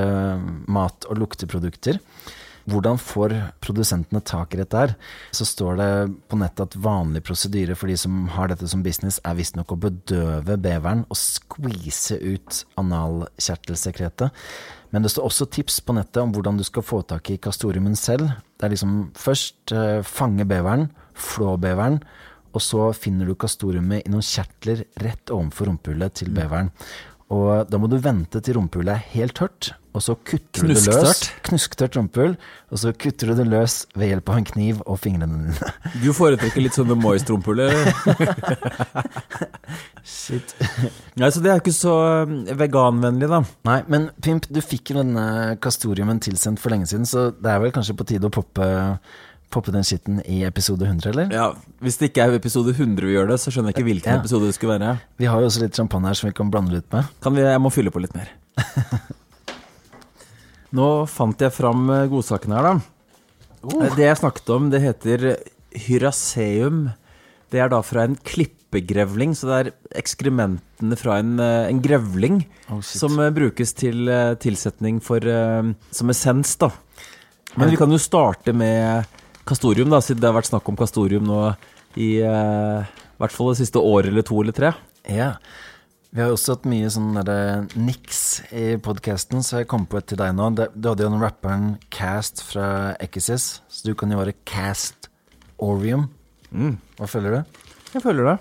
mat- og lukteprodukter. Hvordan får produsentene tak i dette her? Så står det på nettet at vanlig prosedyre for de som har dette som business, er visstnok å bedøve beveren og skvise ut analkjertelsekretet. Men det står også tips på nettet om hvordan du skal få tak i kastoriumen selv. Det er liksom først eh, fange beveren, flå beveren, og så finner du kastoriumet i noen kjertler rett ovenfor rumpehullet til beveren. Og da må du vente til rumpehullet er helt tørt, og så kutter du det løs. Knusktørt. Rumpehull. Og så kutter du det løs ved hjelp av en kniv og fingrene dine. Du foretrekker litt sånne med moist rumpehull. Shit. Nei, så det er ikke så eh, veganvennlig, da. Nei, men Pimp, du fikk jo denne kastoriumen tilsendt for lenge siden, så det er vel kanskje på tide å poppe, poppe den skitten i episode 100, eller? Ja, Hvis det ikke er episode 100 vi gjør det, så skjønner jeg ikke hvilken Ja. episode det skulle være. Vi har jo også litt champagne her som vi kan blande litt med. Kan vi, Jeg må fylle på litt mer. Nå fant jeg fram eh, godsakene her, da. Oh. Det jeg snakket om, det heter hyraseum. Det er da fra en klippegrevling, så det er ekskrementene fra en, eh, en grevling Oh, som eh, brukes til eh, tilsetning for eh, som essens, da. Men vi kan jo starte med kastorium, da, siden det har vært snakk om kastorium nå i eh, hvert fall det siste året eller to eller tre. Ja. Vi har også hatt mye sånn derre niks i podkasten, så jeg kom på et til deg nå. Du hadde jo den rapperen Cast fra Ekisis, så du kan jo være Cast Orium. Hva føler du? Jeg føler det.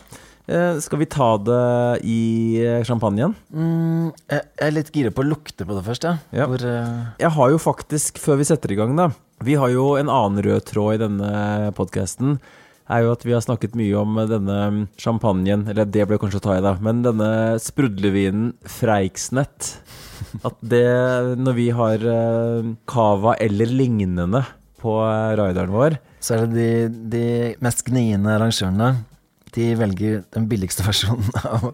Eh, skal vi ta det i eh, champagnen? Mm, jeg er litt gira på å lukte på det først, ja. Ja. Hvor, uh... Jeg har jo faktisk, før vi setter i gang, da Vi har jo en annen rød tråd i denne podkasten. Er jo at vi har snakket mye om denne champagnen, eller det ble kanskje å ta i, da, men denne sprudlevinen Freiksnett. At det, når vi har eh, cava eller lignende på eh, rideren vår så er det de, de mest gniende arrangørene. De velger den billigste versjonen av,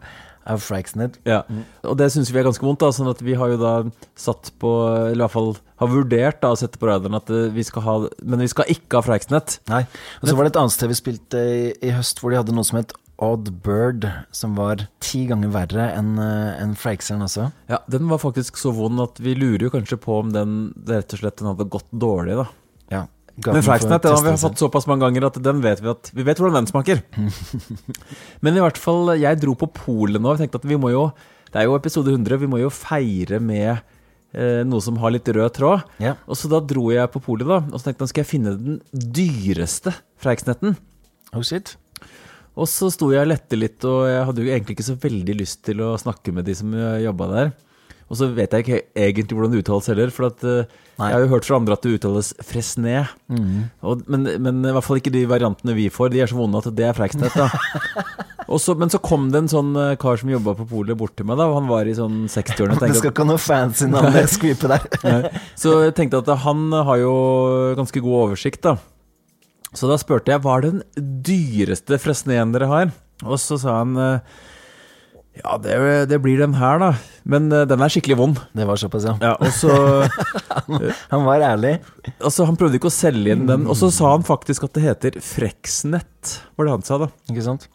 av Fraxnet. Ja, og det syns vi er ganske vondt. da Sånn at vi har jo da satt på Eller i hvert fall har vurdert da å sette på radaren at eh, vi skal ha Men vi skal ikke ha Freiksnett. Nei. Og så var det et annet sted vi spilte i, i høst, hvor de hadde noe som het Odd Bird, som var ti ganger verre enn en Freikseren også. Ja, Den var faktisk så vond at vi lurer jo kanskje på om den rett og slett den hadde gått dårlig, da. Ja. Men den har vi fått såpass mange ganger at den vet vi at Vi vet hvordan den smaker. Men i hvert fall, jeg dro på polet nå og tenkte at vi må jo Det er jo episode 100, vi må jo feire med eh, noe som har litt rød tråd. Ja. Og så da dro jeg på polet, da, og så tenkte jeg skal jeg finne den dyreste Freiksnetten. Oh shit. Og så sto jeg og lette litt, og jeg hadde jo egentlig ikke så veldig lyst til å snakke med de som jobba der. Og så vet jeg ikke egentlig hvordan det uttales heller, for at, eh, jeg har jo hørt fra andre at det uttales fresné. Mm. Men, men i hvert fall ikke de variantene vi får. De er så vonde at det er da. Så- men så kom det en sånn eh, kar som jobba på polet bort til meg, da, han var i sånn 60-årene. Det skal ikke ha noe fancy navn det skvipet der. Så jeg tenkte at han har jo ganske god oversikt, da. Så da spurte jeg hva er den dyreste fresneen dere har? Og så sa han eh, ja, det, det blir den her, da. Men uh, den er skikkelig vond. Det var såpass, ja. Ja, og så Han var ærlig. Altså, han prøvde ikke å selge inn den. Og så sa han faktisk at det heter Freksnett, var det han sa, da. Ikke sant?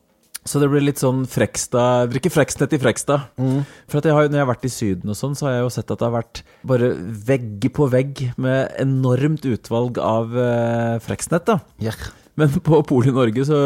Så det blir litt sånn Frekstad Drikke Freksnett i Frekstad. Mm. For jeg har, når jeg har vært i Syden og sånn, så har jeg jo sett at det har vært bare vegg på vegg med enormt utvalg av uh, Freksnett, da. Yeah. Men på Polet i Norge så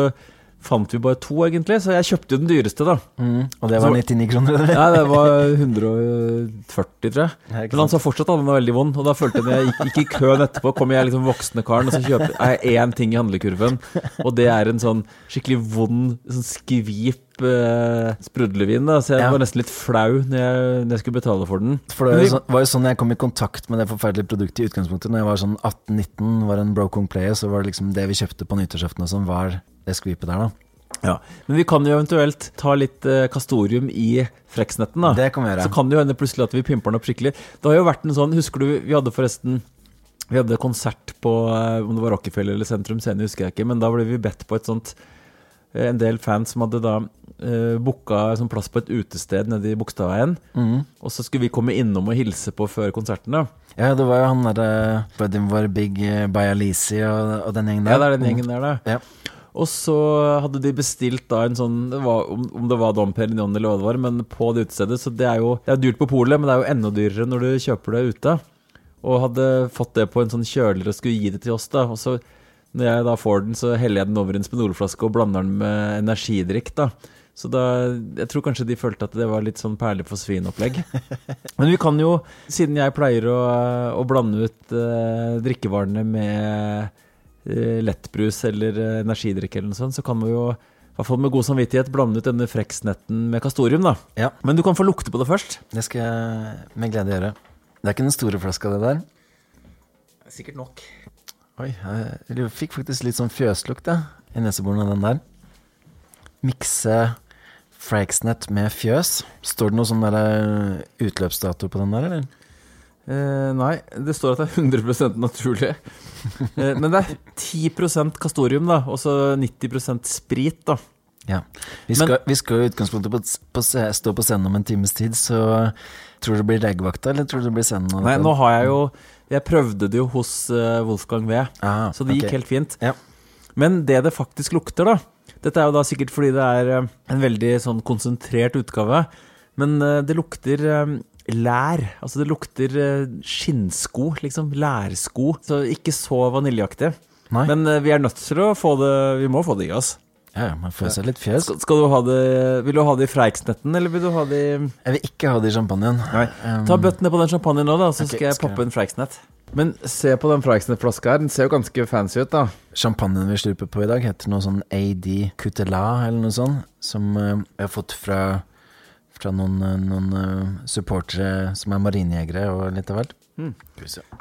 fant vi bare to, egentlig, så jeg kjøpte jo den dyreste, da. Mm. Og det var Så- 99 kroner, Nei, det var 140, tror jeg. Men han sa fortsatt at den var veldig vond, og da følte jeg når jeg gikk, gikk i køen etterpå, kom jeg liksom voksne karen, og så kjøper jeg én ting i handlekurven, og det er en sånn skikkelig vond, sånn skvip eh, sprudlevin, da, så jeg Ja. var nesten litt flau når jeg, når jeg skulle betale for den. For det var jo, sånn, var jo sånn jeg kom i kontakt med det forferdelige produktet i utgangspunktet. Når jeg var sånn 18-19, var en Brokong player, så var det liksom det vi kjøpte på nyttårsaften og sånn, var det skvipet der, da. Ja, Men vi kan jo eventuelt ta litt eh, kastorium i freksnetten, da. Det kan vi gjøre. Så kan det jo hende plutselig at vi pimper den opp skikkelig. Det har jo vært en sånn, husker du, vi hadde forresten Vi hadde konsert på eh, om det var Rockefeller eller Sentrum Scene, husker jeg ikke, men da ble vi bedt på et sånt eh, En del fans som hadde da uh, booka sånn plass på et utested nede i Bogstadveien. Mm. Og så skulle vi komme innom og hilse på før konserten, da. Ja, det var jo han derre Buddy var Big uh, Bayalisi og, og den gjengen der. Ja, det er den gjengen der, da. Ja. Og så hadde de bestilt da en sånn det var, om, det var Dom Perignon eller hva det var, men på det utestedet. Så det er jo det er dyrt på polet, men det er jo enda dyrere når du kjøper det ute. Og hadde fått det på en sånn kjøler og skulle gi det til oss, da. Og så når jeg da får den, så heller jeg den over i en Spenolflaske og blander den med energidrikk, da. Så da Jeg tror kanskje de følte at det var litt sånn perle for svin-opplegg. Men vi kan jo, siden jeg pleier å, å blande ut eh, drikkevarene med eh, lettbrus eller eh, energidrikk eller noe sånt, så kan vi jo i hvert fall med god samvittighet blande ut denne freksnetten med kastorium, da. Ja. Men du kan få lukte på det først. Det skal jeg med glede gjøre. Det er ikke den store flaska, det der. Sikkert nok. Oi, jeg, jeg fikk faktisk litt sånn fjøslukt, jeg, i neseborene av den der. Mikse Fraxnet med fjøs. Står det noe sånn eh, utløpsdato på den der, eller? Eh, nei, det står at det er 100 naturlig. eh, men det er 10% kastorium, da, og så 90% sprit, da. Ja. Vi skal, vi skal i utgangspunktet på, på, stå på scenen om en times tid, så tror du det blir legevakta, eller tror du det blir scenen? Nei, nå har jeg jo Jeg prøvde det jo hos eh, Wolfgang V, Ah, så det gikk helt fint. Ja. Men det det faktisk lukter, da Dette er jo da sikkert fordi det er eh, en veldig sånn konsentrert utgave, men eh, det lukter eh, lær. Altså det lukter skinnsko, liksom. Lærsko. Så ikke så vaniljeaktig. Nei. Men vi er nødt til å få det Vi må få det i oss. Ja, ja, man får seg litt fjes. Skal, skal du ha det Vil du ha det i Freiksnetten, eller vil du ha det i Jeg vil ikke ha det i champagnen. Nei. Ta bøttene på den champagnen nå, da, så okay, skal jeg skal poppe en Freiksnett. Men se på den Freiksnett-flaska her. Den ser jo ganske fancy ut, da. Champagnen vi slurper på i dag, heter noe sånn AD Coutelat eller noe sånt, som eh, jeg har fått fra, fra noen, eh, noen eh, supportere som er marinejegere og litt av hvert. Mm.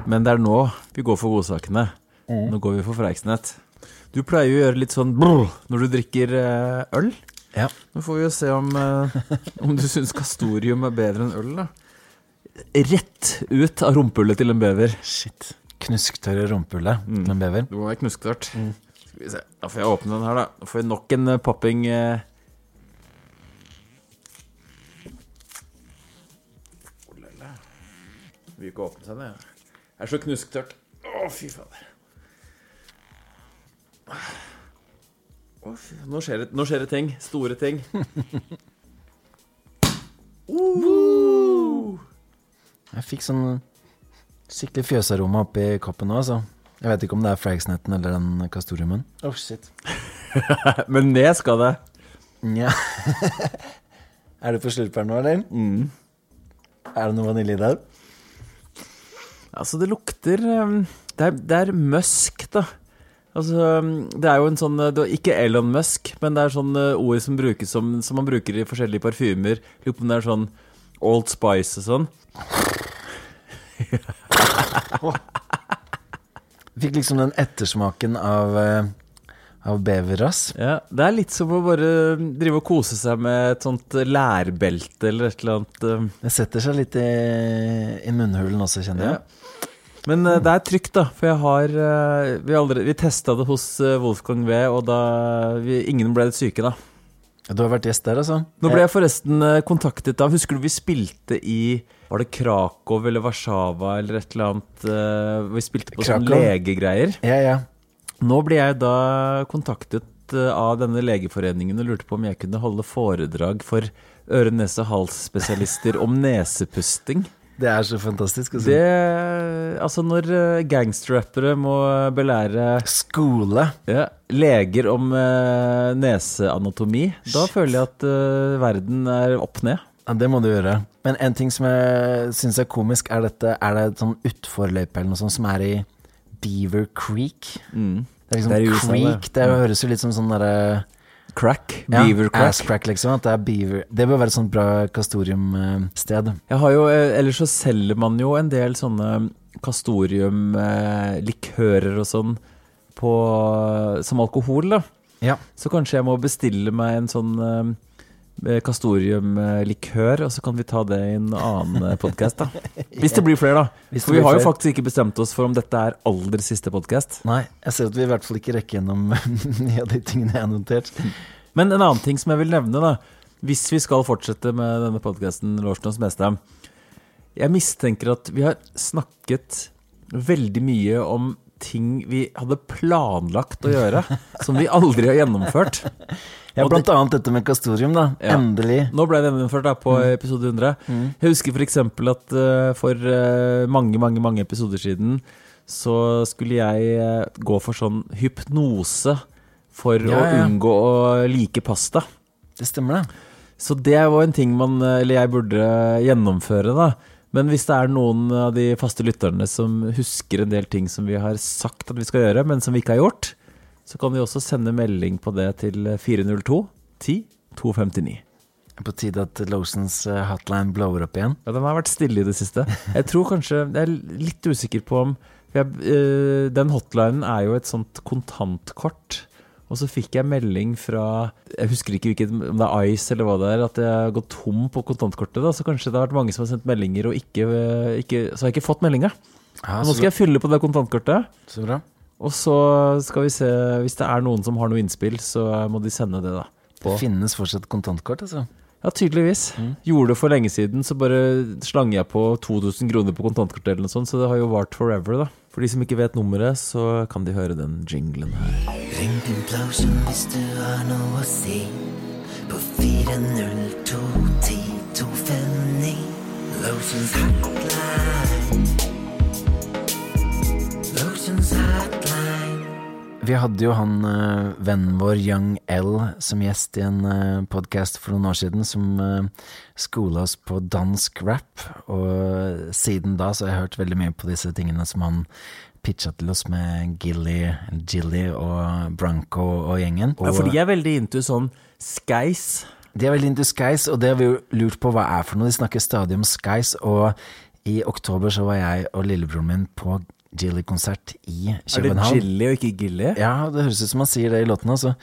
Men det er nå vi går for godsakene. Nå går vi for Freiksnett. Du pleier jo å gjøre litt sånn brr når du drikker øl. Ja. Nå får vi jo se om, om du syns kastorium er bedre enn øl, da. Rett ut av rumpehullet til en bever. Shit. Knusktørre rumpehullet til en bever. Det må være knusktørt. Skal vi se. Da får jeg åpne den her, da. Da får vi nok en eh, popping. eh. Oh. Vil ikke åpne seg, det. Det er så knusktørt. Å, fy fader. Nå skjer, det, nå skjer det ting. Store ting. fikk sånn skikkelig fjøsaroma oppi koppen nå, altså. Jeg vet ikke om det er Fragsnetten eller den kastoriumen. Oh, shit. Men ned skal det. Nja. er du på slurperen nå, eller? Mm. Er det noe vanilje der? Altså, det lukter um, Det er, det er musk, da. Altså, um, det er jo en sånn det er Ikke Elon Musk, men det er sånn uh, ord som brukes som, som man bruker i forskjellige parfymer. Lurer på om det er sånn Old Spice og sånn. Fikk liksom den ettersmaken av, eh, av beverrass. Ja, Det er litt som å bare drive og kose seg med et sånt lærbelte eller et eller annet. um. Det setter seg litt i, i munnhulen også, kjenner jeg. Ja. Men det er trygt, da. For jeg har Vi, aldri- vi testa det hos Wolfgang V, og da vi, Ingen ble litt syke, da. Du har vært gjest der, altså? Nå ble jeg forresten eh, kontaktet av Husker du vi spilte i Var det Krakow eller Warszawa eller et eller annet uh, Vi spilte på Krakow? legegreier. Ja, ja. Nå ble jeg da kontaktet eh, av denne legeforeningen og lurte på om jeg kunne holde foredrag for øre-nese-hals-spesialister om nesepusting. Det er så fantastisk. Altså. Det Altså, når eh, gangsterrappere må belære Skole. Ja, leger om eh, neseanatomi, da føler jeg at verden er opp ned. Ja, det må du gjøre. Men en ting som jeg syns er komisk, er dette Er det et sånn utforløype eller noe sånt som er i Beaver Creek? Mm. Det er liksom Det er USA, creek. det. Det Mm. høres jo litt som sånn derre Crack. Ja, Beaver crack. Ass crack, liksom. At det er beaver Det bør være et sånt bra kastoriumsted. Jeg har jo, eh, Ellers så selger man jo en del sånne kastoriumlikører og sånn på, som alkohol, da. Ja. Så kanskje jeg må bestille meg en sånn eh, kastoriumlikør, og så kan vi ta det i en annen podkast, da. Hvis det blir flere, da. Hvis For vi har jo faktisk ikke bestemt oss for om dette er aller siste podkast. Nei, jeg ser at vi i hvert fall ikke rekker gjennom mye av de tingene jeg har notert. Men en annen ting som jeg vil nevne, da hvis vi skal fortsette med denne podkasten, Lårsdals Mestheim. Jeg mistenker at vi har snakket veldig mye om ting vi hadde planlagt å gjøre, som vi aldri har gjennomført. Ja, blant blant annet dette med kastorium, da. Ja. Endelig. Nå ble det gjennomført da, på episode 100. Mm. Jeg husker f.eks. at uh, for uh, mange, mange mange episoder siden så skulle jeg uh, gå for sånn hypnose for Ja, å unngå å like pasta. Det stemmer, det. Så det var en ting man, eller jeg burde gjennomføre, da. Men hvis det er noen av de faste lytterne som husker en del ting som vi har sagt at vi skal gjøre, men som vi ikke har gjort, så kan de også sende melding på det til 402 10 259. På tide at Losens eh, hotline blower opp igjen. Ja, den har vært stille i det siste. Jeg tror kanskje Jeg er litt usikker på om jeg, øh, Den hotlinen er jo et sånt kontantkort. Og så fikk jeg melding fra Jeg husker ikke hvilket, om det er Ice eller hva det er, at jeg har gått tom på kontantkortet. da Så kanskje det har vært mange som har sendt meldinger, og ikke, ikke Så har jeg ikke fått meldinga. Ja, Nå skal jeg fylle på det kontantkortet. Så bra. Og så skal vi se Hvis det er noen som har noe innspill, så må de sende det, da. Det finnes fortsatt kontantkort, altså. Ja, tydeligvis. Gjorde det for lenge siden, så bare slang jeg på 2000 kroner på kontantkortet eller noe sånt, så det har jo vart forever, da. For de som ikke vet nummeret, så kan de høre den jinglen her. Ring din Blausen hvis du har noe å si På 402-10-259 Lotion's hotline Lotions hotline Vi hadde jo han eh, vennen vår Young L som gjest i en uh, podkast for noen år siden, som uh, skola oss på dansk rap. Og siden da så har jeg hørt veldig mye på disse tingene som han pitcha til oss med Gilly, Gilly og Branko og gjengen. Ja, for de er veldig into sånn skeis. De er veldig into skeis, og det har vi jo lurt på hva er for noe. De snakker stadig om skeis, og i oktober så var jeg og lillebroren min på Gilly-konsert i Er det København. Gilly og ikke Gilly? Ja, det høres ut som han sier det i låten, altså.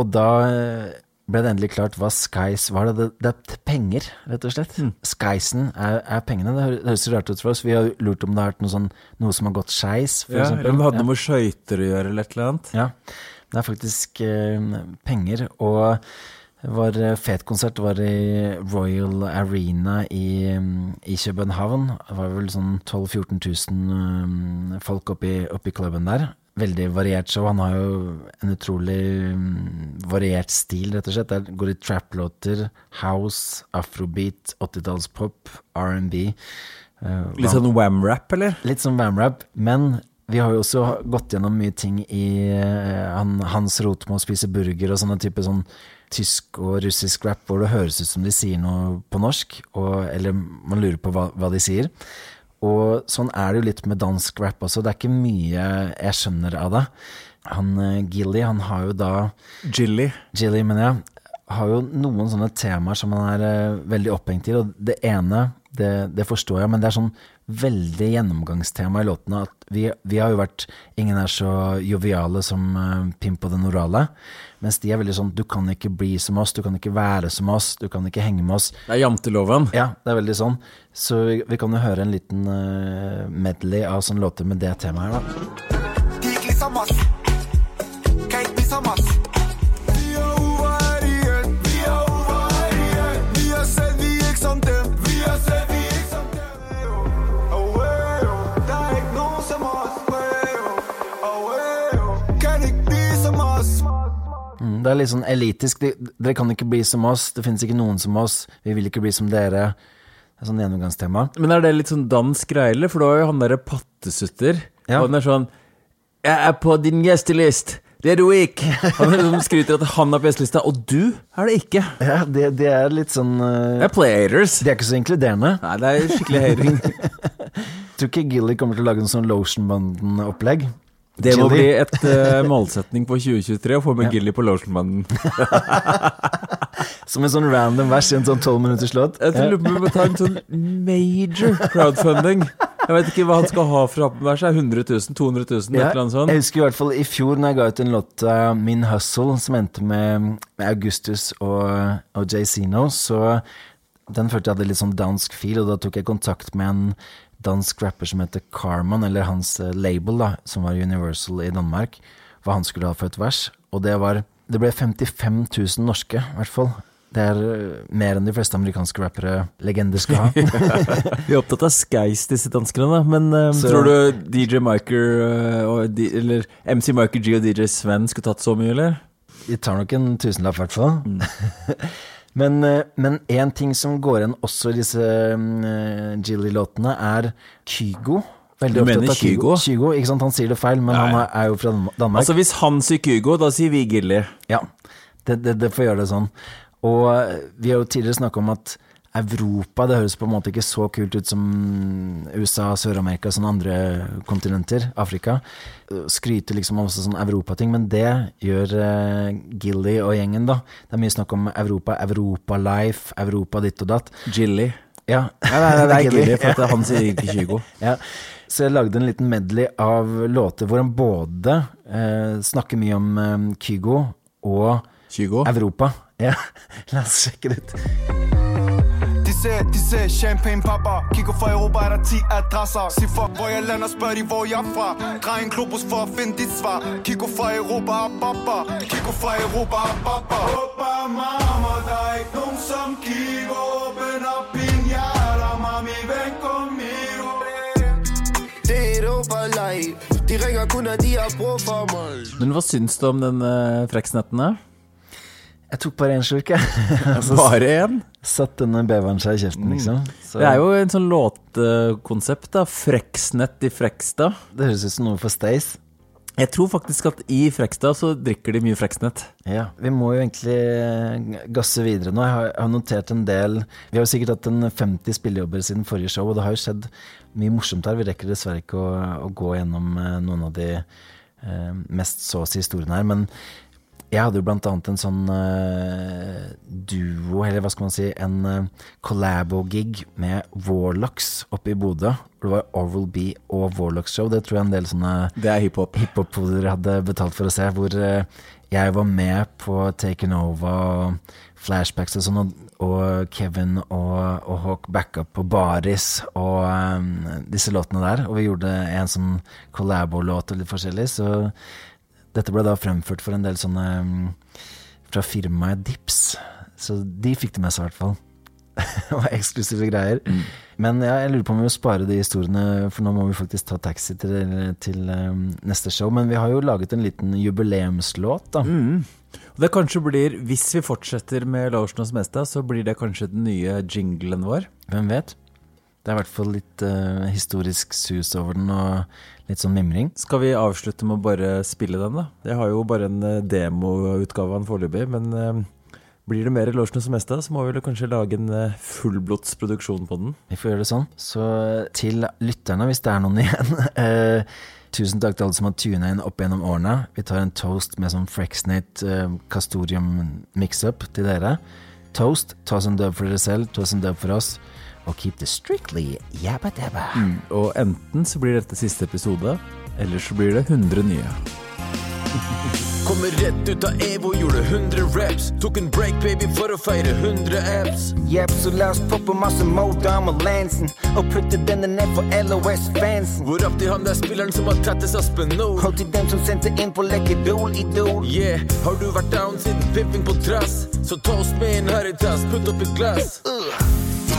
Og da eh, ble det endelig klart hva Skies var. Det, det, det er penger, rett og slett. Skiesen er, er pengene. Det høres rart ut for oss. Vi har lurt om det har vært noe, sånn, noe som har gått skeis, f.eks. Ja, eller om det hadde noe med skøyter å gjøre, eller et eller annet. Ja, det er faktisk eh, penger. Og vår eh, fet konsert var i Royal Arena i, mm, i København. Det var vel sånn 12 000-14 000 eh, folk oppi, oppi klubben der. Veldig variert show. Han har jo en utrolig mm, variert stil, rett og slett. Der går i trap-låter, house, afrobeat, 80-tallspop, R&B. eh, Litt sånn wham-rap, eller? Litt sånn wham-rap, men vi har jo også gått gjennom mye ting i eh, han, Hans rot med å spise burger og sånne type sånn tysk og russisk rap hvor det høres ut som de sier noe på norsk, og, eller man lurer på hva, hva de sier. Og sånn er det jo litt med dansk rap også. Det er ikke mye jeg skjønner av det. Han eh, Gilly, han har jo da Gilly. Gilly, mener jeg. Har jo noen sånne temaer som han er eh, veldig opphengt i. Og det ene, det, det forstår jeg, men det er sånn veldig gjennomgangstema i låtene. At vi, vi har jo vært Ingen er så joviale som uh, Pimp og den orale. Mens de er veldig sånn Du kan ikke bli som oss, du kan ikke være som oss, du kan ikke henge med oss. Det er janteloven. Ja, det er veldig sånn. Så vi, vi kan jo høre en liten uh, medley av sånne låter med det temaet her, da. Gikk litt som oss. Kan ikke bli som oss. Det er litt sånn elitisk. Dere kan ikke bli som oss, det finnes ikke noen som oss, vi vil ikke bli som dere. Det er sånn gjennomgangstema. Men er det litt sånn dansk greie, eller? For da er jo han derre pattesutter. Og han er sånn Jeg er på din gjestelist! Det er du ikke! Han liksom skryter at han er på gjestelista, og du er det ikke. Ja, det, det er litt sånn uh, Det er players. De er ikke så inkluderende. Nei, det er skikkelig hating. Tror ikke Gilly kommer til å lage en sånn Lotionbanden-opplegg. Det må bli et uh, målsetning på 2023 å få med Ja. Gilly på Lotionbanden. Som en sånn random vers i en sånn tolv minutters låt. Jeg tror vi må ta en sånn major crowdfunding. Jeg vet ikke hva han skal ha for på seg. 100 000? 200 000? Et eller annet sånt. Jeg husker i hvert fall i fjor når jeg ga ut en låt, av Min Hustle, som endte med, med Augustus og, og Jay Zeno, så den følte jeg hadde litt sånn dansk feel, og da tok jeg kontakt med en dansk rapper som heter Carman, eller hans eh, label, da, som var Universal i Danmark, hva han skulle ha for et vers. Og det var Det ble 55 000 norske, i hvert fall. Det er eh, mer enn de fleste amerikanske rappere legender skal ha. Vi er opptatt av skeis, disse danskene, da. Men um, Så- tror du DJ Miker og eller MC Miker G og DJ Sven skulle tatt så mye, eller? De tar nok en tusenlapp, i hvert fall. eh, men én ting som går igjen også i disse uh, Jilly-låtene, er Kygo. Veldig Du mener Kygo. Kygo? Ikke sant? Han sier det feil, men Nei. han er- er jo fra Danmark. Altså Hvis han sier Kygo, da sier vi Gilly. Ja, det, det, det får gjøre det sånn. Og eh, vi har jo tidligere snakka om at Europa, det høres på en måte ikke så kult ut som USA, Sør-Amerika, og sånne andre kontinenter, Afrika. Skryter liksom av også sånn Europating, men det gjør uh, Gilly og gjengen, da. Det er mye snakk om Europa, Europa-life, Europa ditt og datt. Gilly. Ja. Nei, nei, nei, det er Gilly, for han sier ikke Kygo. Ja. Så jeg lagde en liten medley av låter hvor han både uh, snakker mye om uh, Kygo og Europa. Ja, la oss sjekke det ut. Ser, de ser Kigger fra Europa, er der ti adresser. Si fuck hvor jeg lander, spør de hvor jeg er fra Drej en globus for at finde dit svar. Kigger fra Europa, pappa. Kigger fra Europa, pappa. Opa, mamma, der er ikke nogen som kigger Åbn op hjerte, mami, ven conmigo Det er Europa-life. De ringer kun når de har brug for mig. Men hva synes du om den uh, freksnetten, da? Jeg tok bare én slurk, jeg. Altså, Bare én? Satt denne beveren seg i kjeften, liksom. Så- Det er jo en sånn låtkonsept, da. Freksnett i Frekstad. Det høres ut som noe for Stace. Jeg tror faktisk at i Frekstad så drikker de mye Freksnett. Ja, vi må jo egentlig gasse videre nå. Jeg har, jeg har notert en del Vi har jo sikkert hatt en 50 spillejobber siden forrige show, og det har jo skjedd mye morsomt her. Vi rekker dessverre ikke å, å gå gjennom eh, noen av de eh, mest såsige historiene her, men jeg hadde jo blant annet en sånn uh, duo, eller hva skal man si, en uh, collabo-gig med Warlocks oppe i Bodø. Hvor det var Oral B og Warlocks-show. Det tror jeg en del sånne Det er hiphop. hiphop-podere hadde betalt for å se. Hvor uh, jeg var med på Taken Over og flashbacks og sånn, og, og Kevin og, og Hawk backa på Baris og um, disse låtene der. Og vi gjorde en sånn collabo-låt og litt forskjellig, så dette ble da fremført for en del sånne mm, fra firmaet Dips. Så de fikk det med seg, i hvert fall. det var eksklusive greier. Men ja, jeg lurer på om vi må spare de historiene, for nå må vi faktisk ta taxi til, til um, neste show. Men vi har jo laget en liten jubileumslåt, da. Og det kanskje blir, hvis vi fortsetter med Lotion og Smestad, så blir det kanskje den nye jinglen vår. Hvem vet? Det er i hvert fall litt uh, historisk sus over den, og litt sånn mimring. Skal vi avslutte med å bare spille den, da? Jeg har jo bare en eh, demoutgave av den foreløpig, men eh, blir det mer Lorsen og Smestad, så må vi vel kanskje lage en eh, på den. Vi får gjøre det sånn. Så til lytterne, hvis det er noen igjen eh, Tusen takk til alle som har tuna inn opp gjennom årene. Vi tar en toast med sånn Frexnate eh, Castorium mix-up til dere. Toast, ta oss en dub for dere selv, ta oss en dub for oss. Og keep the strictly jabba dabba. Mm. Og enten så blir dette siste episode, eller så blir det 100 nye. Kommer rett ut av Evo, gjorde 100 reps. Tok en break, baby, for å feire 100 apps. Jepp, så la oss poppe masse Modam og Lansen. og putte denne ned for LOS-fansen. Hvor opp til han der spilleren som har tattes av spenol? Hold til dem som sendte inn på Lekkedol Idol. Yeah, har du vært down siden pimping på trass? Så toast med en Haritas, putt opp et glass.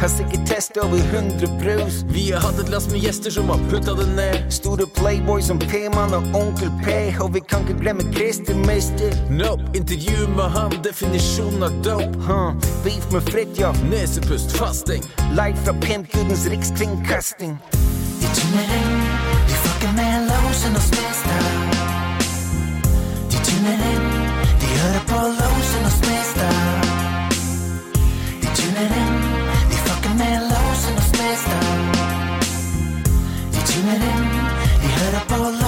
Har sikkert testa over 100 brus. Vi har hatt et lass med gjester som har putta det ned. Store playboys som P-mann og Onkel P. Og vi kan glemme Christer Mister. Nope, intervju med ham, definisjonen av dope. Huh. Beef med Fridtjof. Nesepust, fasting. Light fra Pimpgudens rikskringkasting. De hører på lotion og smestad. De tuner inn. to. He heard a ball